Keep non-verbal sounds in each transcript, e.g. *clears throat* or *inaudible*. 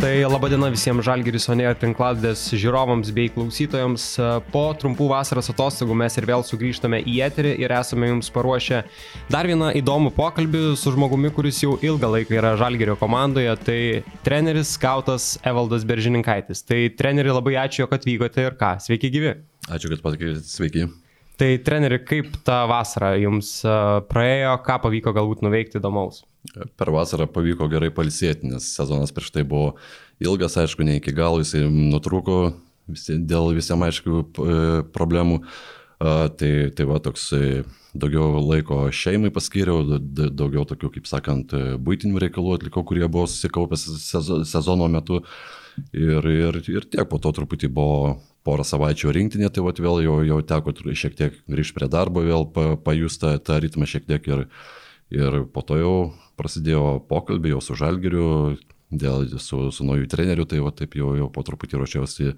Tai laba diena visiems Žalgiris Onėjo tinkladės žiūrovams bei klausytojams. Po trumpų vasaros atostogų mes ir vėl sugrįžtame į eterį ir esame jums paruošę dar vieną įdomų pokalbį su žmogumi, kuris jau ilgą laiką yra Žalgirio komandoje. Tai treneris skautas Evaldas Beržininkaitis. Tai treneri labai ačiū, kad atvykote ir ką. Sveiki gyvi. Ačiū, kad patikėte. Sveiki. Tai treneri, kaip ta vasara jums praėjo, ką pavyko galbūt nuveikti įdomaus? Per vasarą pavyko gerai palisėti, nes sezonas prieš tai buvo ilgas, aišku, ne iki galo, jisai nutrūko visi, dėl visiems aiškių e, problemų. Tai, tai va toks e, daugiau laiko šeimai paskyriau, daugiau tokių, kaip sakant, e, būtinių reikalų atlikau, kurie buvo susikaupę sezono metu. Ir, ir, ir tiek po to truputį buvo porą savaičių rinktinė, tai va vėl jau, jau teko šiek tiek grįžti prie darbo, vėl pajusta tą ritmą šiek tiek ir, ir po to jau prasidėjo pokalbiai jau su Žalgiriu, dėl, su, su naujų treneriu, tai va taip jau, jau po truputį ruošiausi e,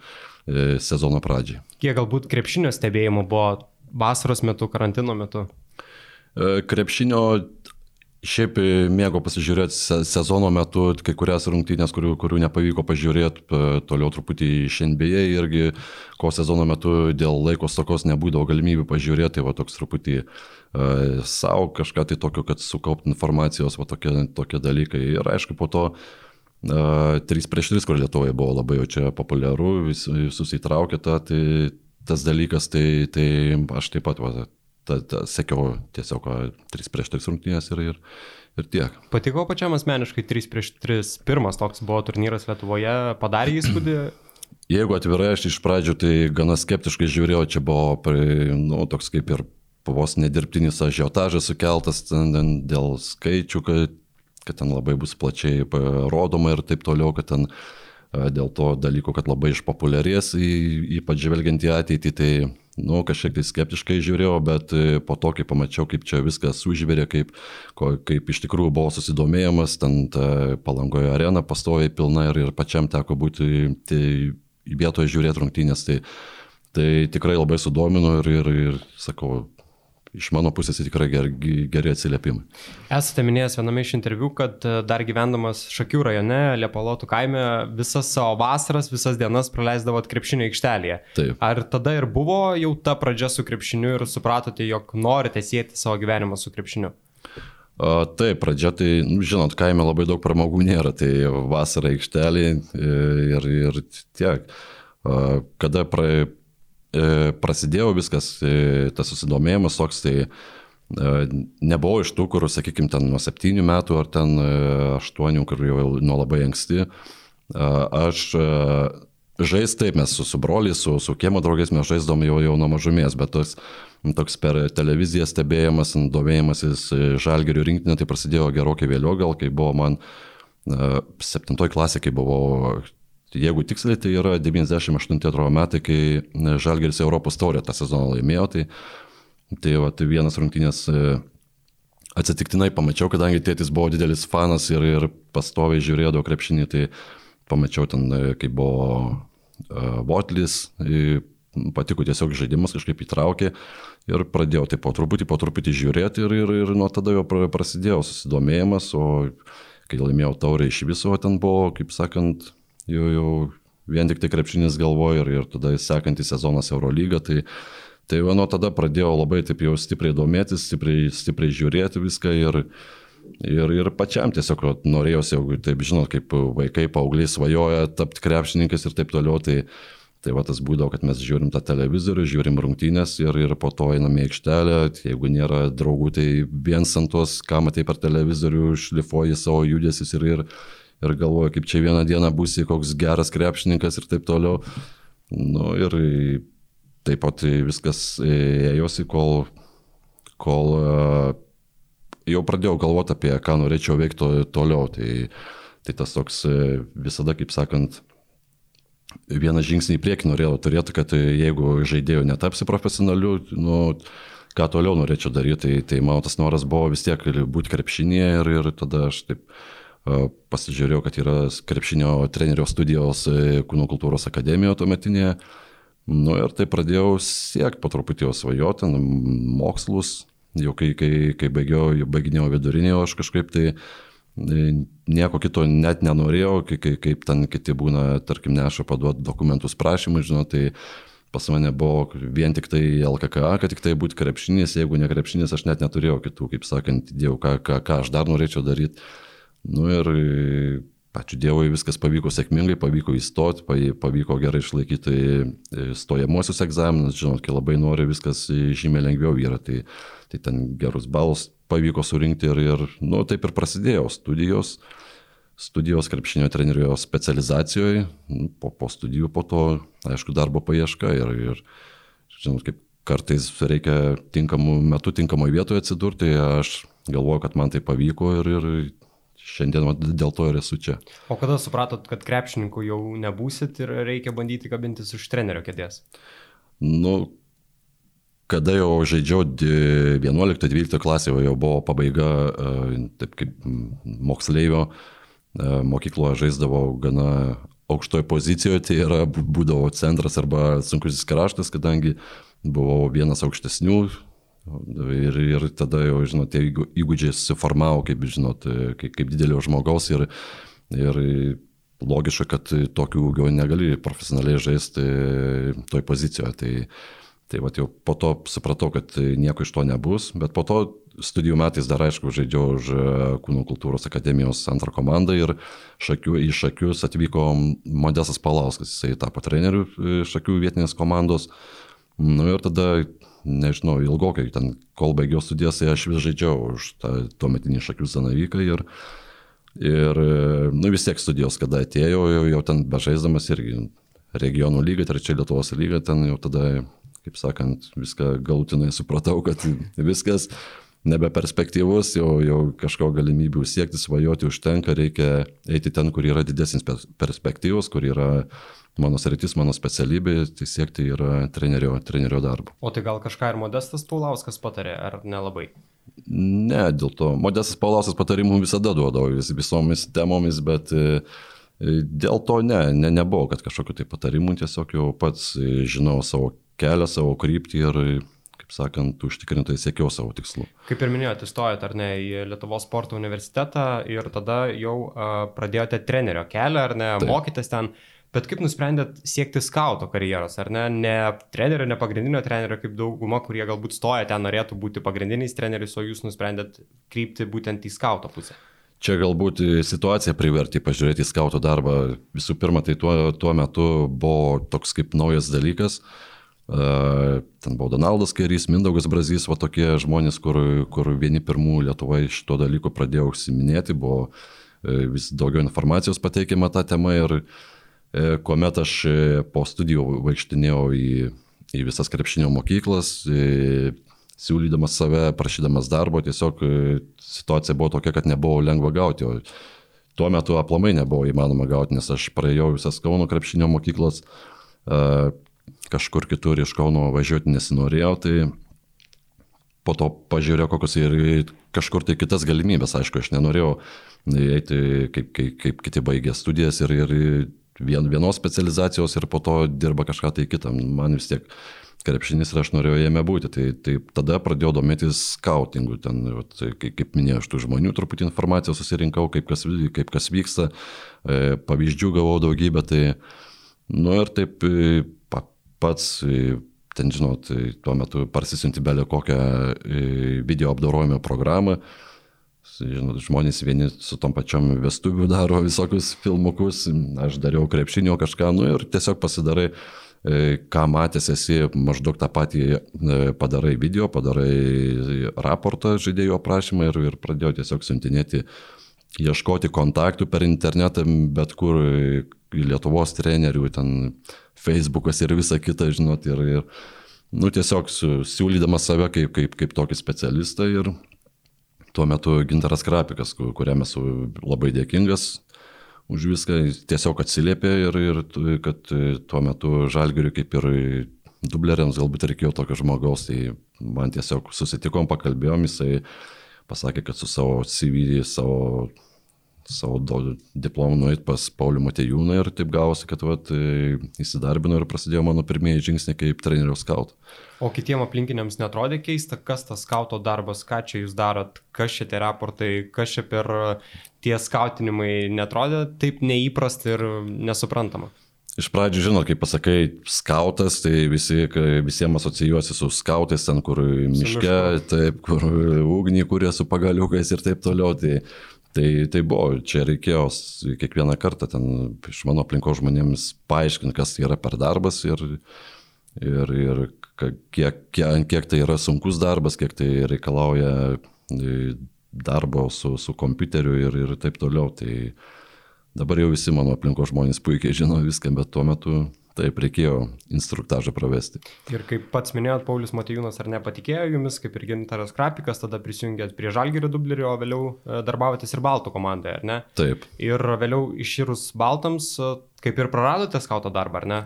sezono pradžiai. Kiek galbūt krepšinio stebėjimo buvo vasaros metu, karantino metu? E, krepšinio Šiaip mėgo pasižiūrėti sezono metu kai kurias rungtynės, kurių, kurių nepavyko pažiūrėti, toliau truputį iš NBA irgi, ko sezono metu dėl laiko stokos nebūdavo galimybių pažiūrėti, tai va toks truputį uh, savo kažką tai tokio, kad sukaupti informacijos, va tokie, tokie dalykai. Ir aišku, po to uh, 3 prieš 3, kur Lietuvoje buvo labai jau čia populiaru, vis, visus įtraukė tą, tai tas dalykas, tai, tai aš taip pat va, ta, ta, sekiau tiesiog 3 prieš 3 rungtynės ir, ir, ir tiek. Patiko pačiam asmeniškai 3 prieš 3. Pirmas toks buvo turnyras Lietuvoje, padarė įspūdį. *clears throat* Jeigu atvirai, aš iš pradžių tai gana skeptiškai žiūrėjau, čia buvo nu, toks kaip ir vos nedirbtinis ažiotažas sukeltas ten, dėl skaičių, kad, kad ten labai bus plačiai rodoma ir taip toliau, kad ten dėl to dalyko, kad labai išpopuliarės, ypač žvelgiant į ateitį, tai nu, kažkiek tai skeptiškai žiūrėjau, bet e, po to, kai pamačiau, kaip čia viskas užvirė, kaip, kaip iš tikrųjų buvo susidomėjimas, ten palangoje arena pastoviai pilna ir, ir pačiam teko būti tai, vietoje žiūrėti rungtynės, tai, tai tikrai labai sudomino ir, ir, ir sakau, iš mano pusės tai tikrai ger, geri atsiliepimai. Esate minėjęs viename iš interviu, kad e, dar gyvendamas Šakių rajone, Liepalotų kaime, visas savo vasaras, visas dienas praleisdavot krepšinio aikštelėje. Taip. Ar tada ir buvo jau ta pradžia su krepšiniu ir supratote, jog norite sėti savo gyvenimą su krepšiniu? O, taip, pradžia tai, nu, žinot, kaime labai daug pramogų nėra, tai vasara aikštelė e, ir, ir tiek. O, kada pra, prasidėjo viskas, e, tas susidomėjimas toks, tai e, nebuvau iš tų, kur, sakykime, ten nuo septynių metų ar ten aštuonių, kur jau nuo labai anksti. Aš žais taip, mes su, su broliais, su, su kiemo draugais mes žaisdom jau, jau nuo mažumės, bet toks, toks per televiziją stebėjimas, domėjimasis žalgerių rinktinė, tai prasidėjo gerokai vėliau, gal kai buvo man septintoji klasė, kai buvau Jeigu tiksliai, tai yra 98 metai, kai Žalgeris Europos taurę tą sezoną laimėjo, tai, tai, va, tai vienas rungtynės e, atsitiktinai pamačiau, kadangi tėtis buvo didelis fanas ir, ir pastoviai žiūrėjo krepšinį, tai pamačiau ten, e, kai buvo Votlis, patiko tiesiog žaidimas, kažkaip įtraukė ir pradėjau tai po truputį, po truputį žiūrėti ir, ir, ir nuo tada jau prasidėjo susidomėjimas, o kai laimėjau taurę iš viso, ten buvo, kaip sakant, jau, jau vien tik tai krepšinis galvoju ir, ir tada sekantį sezonas Eurolyga, tai, tai va nuo tada pradėjau labai taip jau stipriai domėtis, stipriai, stipriai žiūrėti viską ir, ir, ir pačiam tiesiog norėjausi, jau taip žinot, kaip vaikai, paaugliai svajoja tapti krepšininkais ir taip toliau, tai, tai va tas būdavo, kad mes žiūrim tą televizorių, žiūrim rungtynės ir, ir po to einam į aikštelę, jeigu nėra draugų, tai viens ant tos, ką matai per televizorių, šlifuoji savo judesius ir, ir ir galvoju, kaip čia vieną dieną būsi koks geras krepšininkas ir taip toliau. Nu, ir taip pat viskas ėjosi, kol, kol jau pradėjau galvoti apie, ką norėčiau veikti toliau. Tai, tai tas toks visada, kaip sakant, vieną žingsnį į priekį norėjau turėti, kad jeigu žaidėjų netapsi profesionaliu, nu, ką toliau norėčiau daryti, tai, tai mano tas noras buvo vis tiek būti krepšinėje ir, ir tada aš taip pasižiūrėjau, kad yra krepšinio trenerio studijos e, kūno kultūros akademijoje tuometinėje. Nu ir tai pradėjau siekti po truputį jau svajoti, mokslus, jau kai, kai, kai baigiau, baiginėjau vidurinį, aš kažkaip tai nieko kito net nenorėjau, kaip, kaip ten kiti būna, tarkim, neša paduoti dokumentus prašymui, žinot, tai pas mane buvo vien tik tai LKK, kad tik tai būtų krepšinis, jeigu ne krepšinis, aš net neturėjau kitų, kaip sakant, idėjų, ką, ką, ką aš dar norėčiau daryti. Nu ir ačiū Dievui viskas pavyko sėkmingai, pavyko įstoti, pavyko gerai išlaikyti e, stojamosius egzaminus, žinot, kai labai nori, viskas žymiai lengviau yra, tai, tai ten gerus balus pavyko surinkti ir, ir nu, taip ir prasidėjo studijos. Studijos krepšinio trenerio specializacijoje, nu, po, po studijų po to, aišku, darbo paieška ir, ir žinot, kaip kartais reikia tinkamų metų, tinkamoje vietoje atsidurti, aš galvoju, kad man tai pavyko ir, ir šiandien dėl to ir esu čia. O kada supratot, kad krepšininkų jau nebūsit ir reikia bandyti kabintis už trenerio kėdės? Nu, kada jau žaidžiau 11-12 klasėje, jau buvo pabaiga, e, taip kaip moksleivio, e, mokykloje žaisdavau gana aukštoje pozicijoje, tai yra būdavo centras arba sunkusis kraštas, kadangi buvau vienas aukštesnių. Ir, ir tada jau, žinot, tie įgūdžiai suformavo, kaip, žinot, kaip, kaip didelio žmogaus ir, ir logiška, kad tokių ūgio negali profesionaliai žaisti toj pozicijoje. Tai, Tai va jau po to supratau, kad nieko iš to nebus, bet po to studijų metais dar aišku žaidžiau už Kūno kultūros akademijos antrą komandą ir šakių, į Šakius atvyko Modesas Palauskas, jisai tapo treneriu Šakių vietinės komandos. Nu ir tada, nežinau, ilgokai, ten, kol baigiau studijas, tai aš vis žaidžiau už tą tuometinį Šakių Zanavyką ir, ir nu, vis tiek studijos, kada atėjau, jau, jau ten bežaisdamas irgi regionų lygą, trečia Lietuvos lygą, ten jau tada kaip sakant, viską galutinai supratau, kad *laughs* viskas nebeperspektyvus, jau, jau kažko galimybių siekti, svajoti užtenka, reikia eiti ten, kur yra didesnis perspektyvus, kur yra mano sritis, mano specialybė, tai siekti yra trenerio, trenerio darbo. O tai gal kažką ir Modestas Paulauskas patarė, ar nelabai? Ne, dėl to. Modestas Paulauskas patarimų visada duodavo vis, visomis temomis, bet e, dėl to ne, ne, nebuvo, kad kažkokiu tai patarimu, tiesiog jau pats žinau savo kelią, savo kryptį ir, kaip sakant, užtikrintai siekiau savo tikslų. Kaip ir minėjote, įstojate ar ne į Lietuvos sporto universitetą ir tada jau uh, pradėjote trenerio kelią, ar ne, Taip. mokytės ten. Bet kaip nusprendėt siekti skauto karjeros, ar ne? Ne trenerio, ne pagrindinio trenerio, kaip dauguma, kurie galbūt stoja ten norėtų būti pagrindiniais treneriais, o jūs nusprendėt krypti būtent į skauto pusę? Čia galbūt situacija privertė pažiūrėti į skauto darbą. Visų pirma, tai tuo, tuo metu buvo toks kaip naujas dalykas. Uh, Ten buvo Donaldas Kairys, Mindaugas Brazys, va tokie žmonės, kur, kur vieni pirmų Lietuvoje šito dalyko pradėjo užsiminėti, buvo e, vis daugiau informacijos pateikiama tą temą ir e, kuomet aš e, po studijų vaikštinėjau į, į visas krepšinio mokyklas, siūlydamas save, prašydamas darbo, tiesiog situacija buvo tokia, kad nebuvo lengva gauti. O tuo metu aplamai nebuvo įmanoma gauti, nes aš praėjau visas Kauno krepšinio mokyklas, kažkur kitur iš Kauno važiuoti nesinorėjau, tai po to pažiūrėjau kokios ir kažkur tai kitas galimybės, aišku, aš nenorėjau eiti kaip, kaip, kaip kiti baigė studijas ir, ir vien, vienos specializacijos ir po to dirba kažką tai kitą. Man vis tiek krepšinis ir aš norėjau jame būti. Tai, tai tada pradėjau domėtis skautingu. Ten, tai, kaip, kaip minėjau, aš tų žmonių truputį informacijos susirinkau, kaip kas, kaip kas vyksta, e, pavyzdžių gavau daugybę. Tai, nu ir taip pats, ten žinot, tuo metu parsisinti belio kokią video apdorojimo programą. Žinot, žmonės vieni su tom pačiom vestuvių daro visokius filmukus, aš dariau krepšinio kažką, nu ir tiesiog pasidarai, ką matęs esi, maždaug tą patį padarai video, padarai raportą žaidėjų aprašymą ir, ir pradėjau tiesiog siuntinėti, ieškoti kontaktų per internetą, bet kur Lietuvos trenerių, ten Facebookas ir visa kita, žinot, ir, ir nu, tiesiog siūlydamas save kaip, kaip, kaip tokį specialistą ir tuo metu Gintaras Krapikas, kuriam esu labai dėkingas už viską, tiesiog atsiliepė ir, ir kad tuo metu Žalgiriui kaip ir dubleriams galbūt reikėjo tokio žmogaus, tai man tiesiog susitikom, pakalbėjom, jisai pasakė, kad su savo CV, savo savo diplomą nuėti pas Paulių Matejūną ir taip gavosi, kad vat, įsidarbino ir prasidėjo mano pirmieji žingsniai kaip trenerio scout. O kitiem aplinkiniams netrodė keista, kas tas skauto darbas, ką čia jūs darot, kas čia tie raportai, kas čia per tie skautinimai netrodė taip neįprasta ir nesuprantama. Iš pradžių, žinot, kai pasakai skautas, tai visi, visiems asocijuosi su skautais, ten kur miške, taip, kur ugnį, kurie su pagaliukais ir taip toliau. Tai Tai, tai buvo, čia reikėjo kiekvieną kartą ten iš mano aplinkos žmonėms paaiškinti, kas yra per darbas ir, ir, ir kiek, kiek, kiek tai yra sunkus darbas, kiek tai reikalauja e, darbo su, su kompiuteriu ir, ir taip toliau. Tai dabar jau visi mano aplinkos žmonės puikiai žino viską, bet tuo metu Taip, reikėjo instruktažą pravesti. Ir kaip pats minėjot, Paulius Matijūnas ar nepatikėjo jumis, kaip ir Gintaras Krapikas, tada prisijungėt prie Žalgirio dublerio, o vėliau e, darbavotės ir Baltų komandoje, ar ne? Taip. Ir vėliau išyrus Baltams, e, kaip ir praradote skauto darbą, ar ne?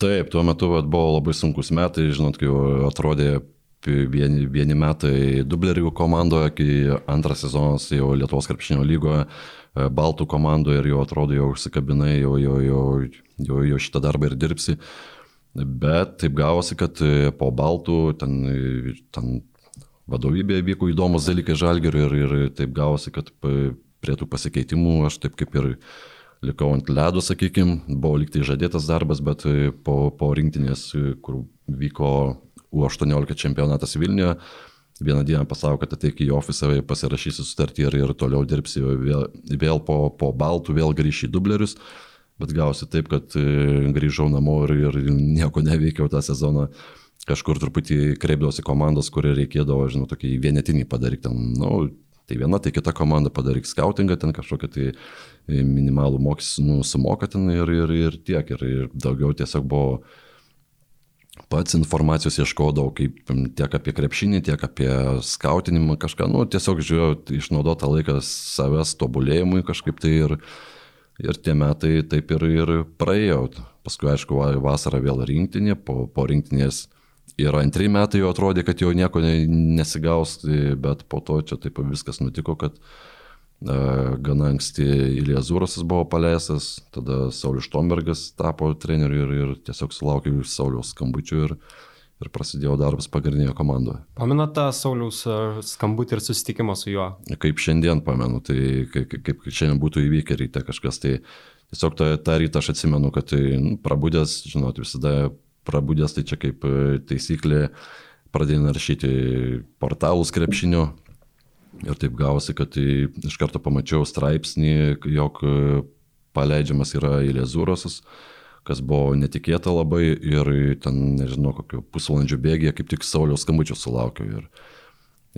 Taip, tuo metu vat, buvo labai sunkus metai, žinot, kai atrodė vieni, vieni metai dublerių komandoje, kai antras sezonas jau Lietuvos krepšinio lygoje E, baltų komandoje ir jau atrodo, jau užsikabinai, jau, jau, jau, jau, jau šitą darbą ir dirbsi. Bet taip gavosi, kad e, po baltų ten, ten vadovybėje vyko įdomus dalykai žalgeriui ir, ir taip gavosi, kad prie tų pasikeitimų aš taip kaip ir likau ant ledo, sakykime, buvo liktai žadėtas darbas, bet e, po, po rinktinės, kur vyko U18 čempionatas Vilniuje, vieną dieną pasako, kad ateik į ofisą, pasirašysi sutartį ir, ir toliau dirbsi vėl, vėl po, po baltų, vėl grįši į dublerius. Bet gausi taip, kad e, grįžau namo ir, ir nieko neveikiau tą sezoną. Kažkur truputį kreipdavosi komandos, kurie reikėdavo, žinau, tokį vienetinį padaryti. Ten, nu, tai viena, tai kita komanda padaryk skautingą, ten kažkokią tai minimalų mokestį nu, sumoka ten ir, ir, ir tiek. Ir, ir daugiau tiesiog buvo pats informacijos ieškodavau, kaip tiek apie krepšinį, tiek apie skautinimą, kažką, nu, tiesiog žiūrėjau, išnaudotą laiką savęs tobulėjimui kažkaip tai ir, ir tie metai taip ir, ir praėjo. Paskui, aišku, vasarą vėl rinktinė, po, po rinktinės ir antri metai jau atrodė, kad jau nieko nesigaus, bet po to čia taip viskas nutiko, kad uh, Gana anksti Ilijas Zurasas buvo paleistas, tada Saulis Štombergas tapo treneriu ir, ir tiesiog sulaukiau iš Sauliaus skambučių ir, ir prasidėjo darbas pagrindinėje komandoje. Pamenate Sauliaus skambutį ir susitikimą su juo? Kaip šiandien pamenu, tai kaip, kaip šiandien būtų įvykę ryte kažkas, tai tiesiog tą, tą rytą aš atsimenu, kad tai, nu, prabudęs, žinot, visada prabudęs tai čia kaip taisyklė pradėjai naršyti portalus krepšinio Ir taip gavosi, kad tai iš karto pamačiau straipsnį, jog e, paleidžiamas yra Ilėzūrosas, kas buvo netikėta labai ir ten, nežinau, kokio pusvalandžio bėgėje kaip tik Sauliaus skambučio sulaukiau. Ir,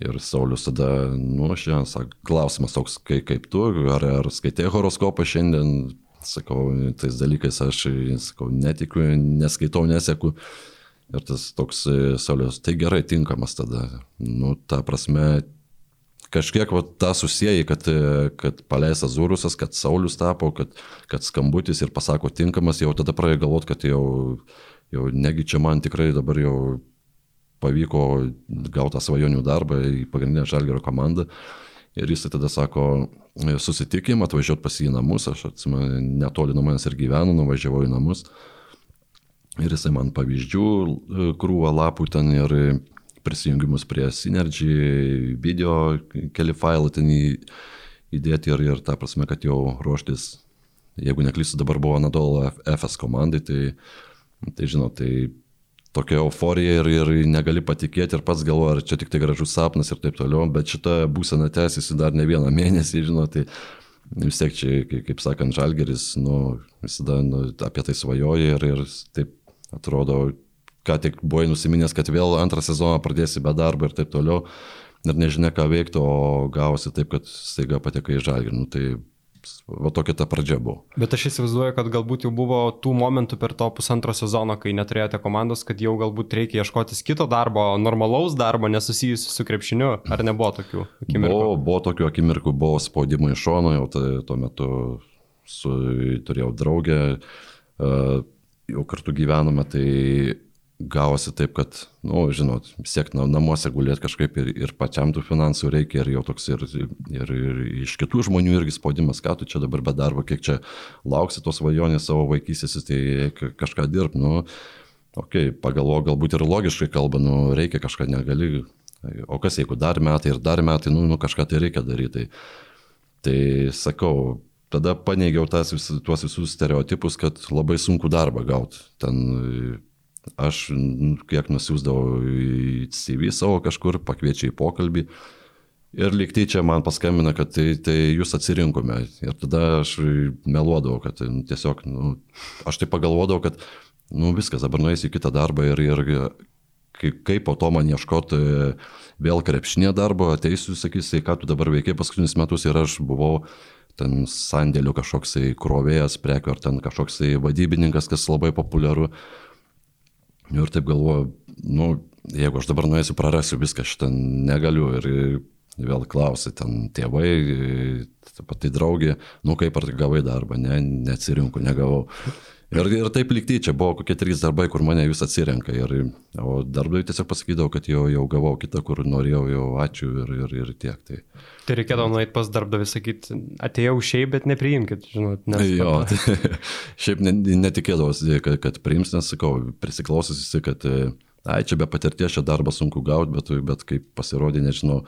ir Saulius tada, nu, šiandien, sak, klausimas toks, kaip, kaip tu, ar, ar skaitai horoskopą šiandien, sakau, tais dalykais aš, sakau, netikiu, neskaitau, neseku. Ir tas toks e, Saulius, tai gerai, tinkamas tada. Nu, ta prasme, kažkiek va, tą susijai, kad, kad paleistas Zurusas, kad Saulis tapo, kad, kad skambutis ir pasako tinkamas, jau tada pradėjau galvoti, kad jau, jau negi čia man tikrai dabar jau pavyko gauti svajonių darbą į pagrindinę žalgerio komandą. Ir jis tada sako, susitikim, atvažiuot pas jį į namus, aš atsimenu, netoli nuo manęs ir gyvenu, nuvažiavau į namus. Ir jisai man pavyzdžių krūvą lapų ten ir prisijungimus prie Synergy, video, keli failai ten įdėti ir, ir ta prasme, kad jau ruoštis, jeigu neklystu, dabar buvo Nadol FS komandai, tai, tai žinot, tai tokia euforija ir, ir negali patikėti ir pats galvoji, ar čia tik tai gražus sapnas ir taip toliau, bet šita būsena tęsiasi dar ne vieną *laughs* mėnesį, žinot, tai vis tiek čia, kaip sakant, Žalgeris, nu, visada nu, apie tai svajoja ir, ir taip atrodo, ką tik buvai nusiminęs, kad vėl antrą sezoną pradėsi be darbo ir taip toliau, ir nežinia ką veikti, o gavosi taip, kad staiga patekai į žalgį. Nu, tai Va tokia ta pradžia buvo. Bet aš įsivaizduoju, kad galbūt jau buvo tų momentų per to pusantro sezono, kai neturėjote komandos, kad jau galbūt reikia ieškotis kito darbo, normalaus darbo, nesusijusiu su krepšiniu. Ar nebuvo tokių akimirkų? Buvo, buvo tokių akimirkų, buvo spaudimai iš šono, jau tai, tuo metu su, turėjau draugę, uh, jau kartu gyvenome, tai gavosi taip, kad, na, nu, žinot, vis tiek namuose gulėti kažkaip ir, ir pačiam tų finansų reikia, ir jau toks ir, ir, ir iš kitų žmonių irgi spaudimas, ką tu čia dabar be darbo, kiek čia lauksi tos svajonės savo vaikysės, tai kažką dirbti, nu, okei, okay, pagalvo, galbūt ir logiškai kalba, nu, reikia kažką negali, o kas jeigu dar metai ir dar metai, nu, nu kažką tai reikia daryti. Tai, tai sakau, tada paneigiau tas vis, tuos visus stereotipus, kad labai sunku darbą gauti. Ten Aš kiek nusiūsdavau į CV savo kažkur, pakviečia į pokalbį. Ir liktai čia man paskambina, kad tai, tai jūs atsirinkome. Ir tada aš meluodavau, kad nu, tiesiog, nu, aš tai pagalvodavau, kad nu, viskas, dabar nueisiu į kitą darbą ir, ir kaip, kaip po to man ieškoti vėl krepšinė darbo, ateisiu, sakysi, ką tu dabar veikiai paskutinius metus ir aš buvau ten sandėlių kažkoksai krovėjas prekių ar ten kažkoksai vadybininkas, kas labai populiaru. Ir taip galvoju, nu, jeigu aš dabar nuėsiu, prarasiu viską, šitą negaliu. Ir vėl klausai, ten tėvai, pati draugė, nu kaip ar gavai darbą, ne, neatsirinku, negavau. Ir, ir taip liktai, čia buvo kokie trys darbai, kur mane jūs atsirenka. Ir, o darbdaviui tiesiog pasakydavau, kad jau, jau gavau kitą, kur norėjau, jau ačiū ir, ir, ir tiek. Tai, tai reikėdavo nueiti pas darbdavį sakyti, atėjau šiaip, bet nepriimkit, žinot. Nes jo, tai, *laughs* šiaip netikėdavosi, kad, kad priims, nes sakau, prisiklausysi, kad, ai, čia be patirties šio darbą sunku gauti, bet, bet kaip pasirodė, nežinau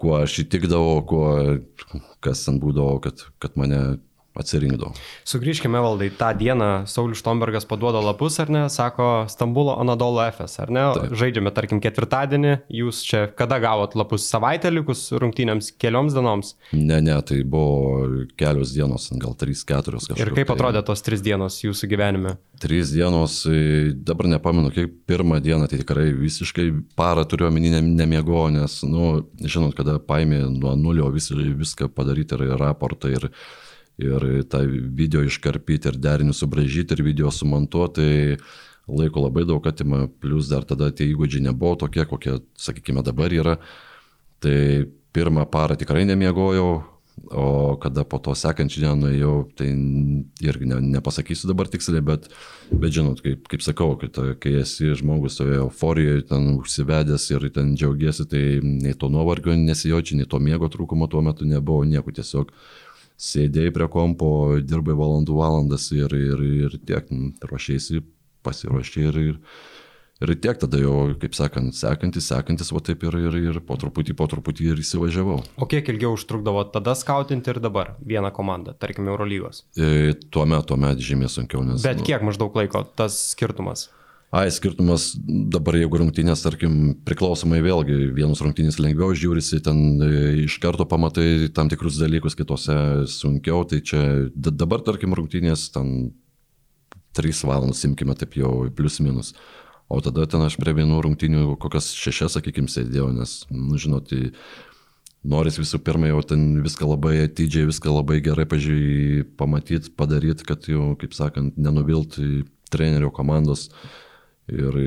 kuo aš įtikdavau, kuo, kas ten būdavo, kad, kad mane atsirinkdavo. Sugrįžkime valdai, tą dieną Saulis Štombergas paduoda lapus, ar ne, sako Stambulo Anadolo FS, ar ne, Taip. žaidžiame, tarkim, ketvirtadienį, jūs čia kada gavot lapus savaitę likus rungtynėms kelioms dienoms? Ne, ne, tai buvo kelios dienos, gal 3-4 kažkas. Ir kaip tai... atrodė tos 3 dienos jūsų gyvenime? 3 dienos, e, dabar nepamenu, kaip pirmą dieną, tai tikrai visiškai parą turiu omeny nemiego, nes, nu, žinot, kada paėmė nuo nulio vis, viską padaryti ir raportą ir ir tą video iškarpyti ir derinį subražyti ir video sumontuoti, tai laiko labai daug atima, plus dar tada tie įgūdžiai nebuvo tokie, kokie, sakykime, dabar yra. Tai pirmą parą tikrai nemiegojau, o kada po to sekančią dieną nuėjau, tai irgi ne, nepasakysiu dabar tiksliai, bet, bet žinot, kaip, kaip sakau, kad, kai esi žmogus toje euforijoje, ten užsivedęs ir ten džiaugiesi, tai nei to nuovargio nesijauči, nei to miego trūkumo tuo metu nebuvo, nieko tiesiog sėdėjai prie kompo, dirbai valandų valandas ir, ir, ir tiek, nu, ruošiai, pasiruošiai ir, ir, ir tiek tada jau, kaip sakant, sekantis, sekantis, o taip ir, ir, ir po truputį, po truputį ir įsivažiavau. O kiek ilgiau užtrukdavo tada skautinti ir dabar vieną komandą, tarkim, Eurolygos? E, tuomet, tuomet žymiai sunkiau, nes... Bet nu, kiek maždaug laiko tas skirtumas? Ai, skirtumas dabar, jeigu rungtynės, tarkim, priklausomai vėlgi, vienus rungtynės lengviau žiūrisi, ten e, iš karto pamatai tam tikrus dalykus, kitose sunkiau, tai čia dabar, tarkim, rungtynės, ten 3 valandas, imkime taip jau plius minus. O tada ten aš prie vienų rungtynių kokias šešias, sakykime, sėdėjau, nes, nu, žinot, noris visų pirma jau ten viską labai atidžiai, viską labai gerai pamatyti, padaryti, kad jau, kaip sakant, nenuvilti trenerio komandos. Uh, ir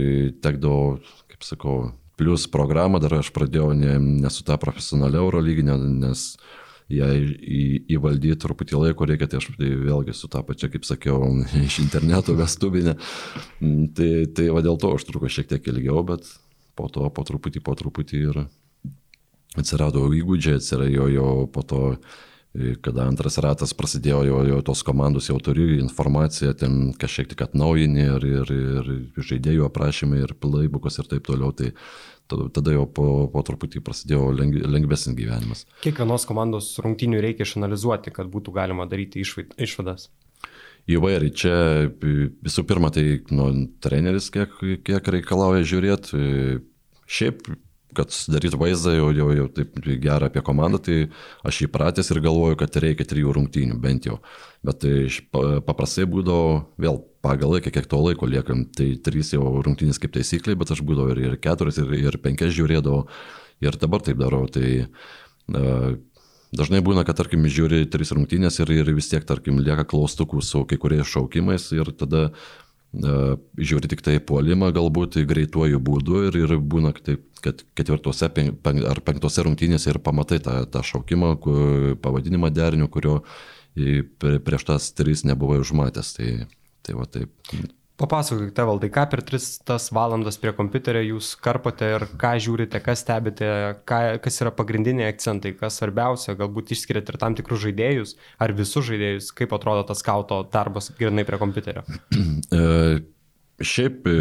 tekdavo, kaip sakau, plus programą dar aš pradėjau ne, ne su tą profesionalią Eurolyginę, nes ją įvaldyti truputį laiko reikia, tai aš tai vėlgi su tą pačią, kaip sakiau, *laughs* iš interneto vestubinę. Tai, tai va dėl to užtruko šiek tiek ilgiau, bet po to po truputį, po truputį ir atsirado įgūdžiai, atsirado jo po to kada antras ratas prasidėjo, jau, jau tos komandos jau turi informaciją, ten kažkiek tik atnaujini ir, ir, ir žaidėjų aprašymai, ir playbook'as ir taip toliau. Tai tada jau po, po truputį prasidėjo leng, lengvesnis gyvenimas. Kiekvienos komandos rungtynių reikia išanalizuoti, kad būtų galima daryti išvadas. Įvairiai, čia visų pirma, tai nu, treneris kiek, kiek reikalauja žiūrėti. Šiaip kad sudaryt vaizdą jau, jau, jau taip gerą apie komandą, tai aš įpratęs ir galvoju, kad reikia trijų rungtynių bent jau. Bet tai paprastai būdavo vėl pagal laiką, kiek to laiko liekam, tai trys jau rungtynės kaip taisyklė, bet aš būdavau ir, ir keturis, ir, ir penkias žiūrėdavau. Ir dabar taip darau. Tai, uh, Dažnai būna, kad, tarkim, žiūri tris rungtynės ir, ir vis tiek, tarkim, lieka klaustukų su kai kuriais šaukimais ir tada žiūri tik tai puolimą galbūt greituoju būdu ir, ir būna taip, kad ketvirtose pen, pen, ar penktose rungtynėse ir pamatai tą, tą šaukimą, kur, pavadinimą derinių, kurio prieš tas tris nebuvai užmatęs. Tai, tai va taip. Papasakokite, valdai, ką per 3 valandas prie kompiuterio jūs karpote ir ką žiūrite, kas stebite, ką, kas yra pagrindiniai akcentai, kas svarbiausia, galbūt išskiriate ir tam tikrus žaidėjus, ar visus žaidėjus, kaip atrodo tas skauto darbas grinai prie kompiuterio. *clears throat* E, šiaip e,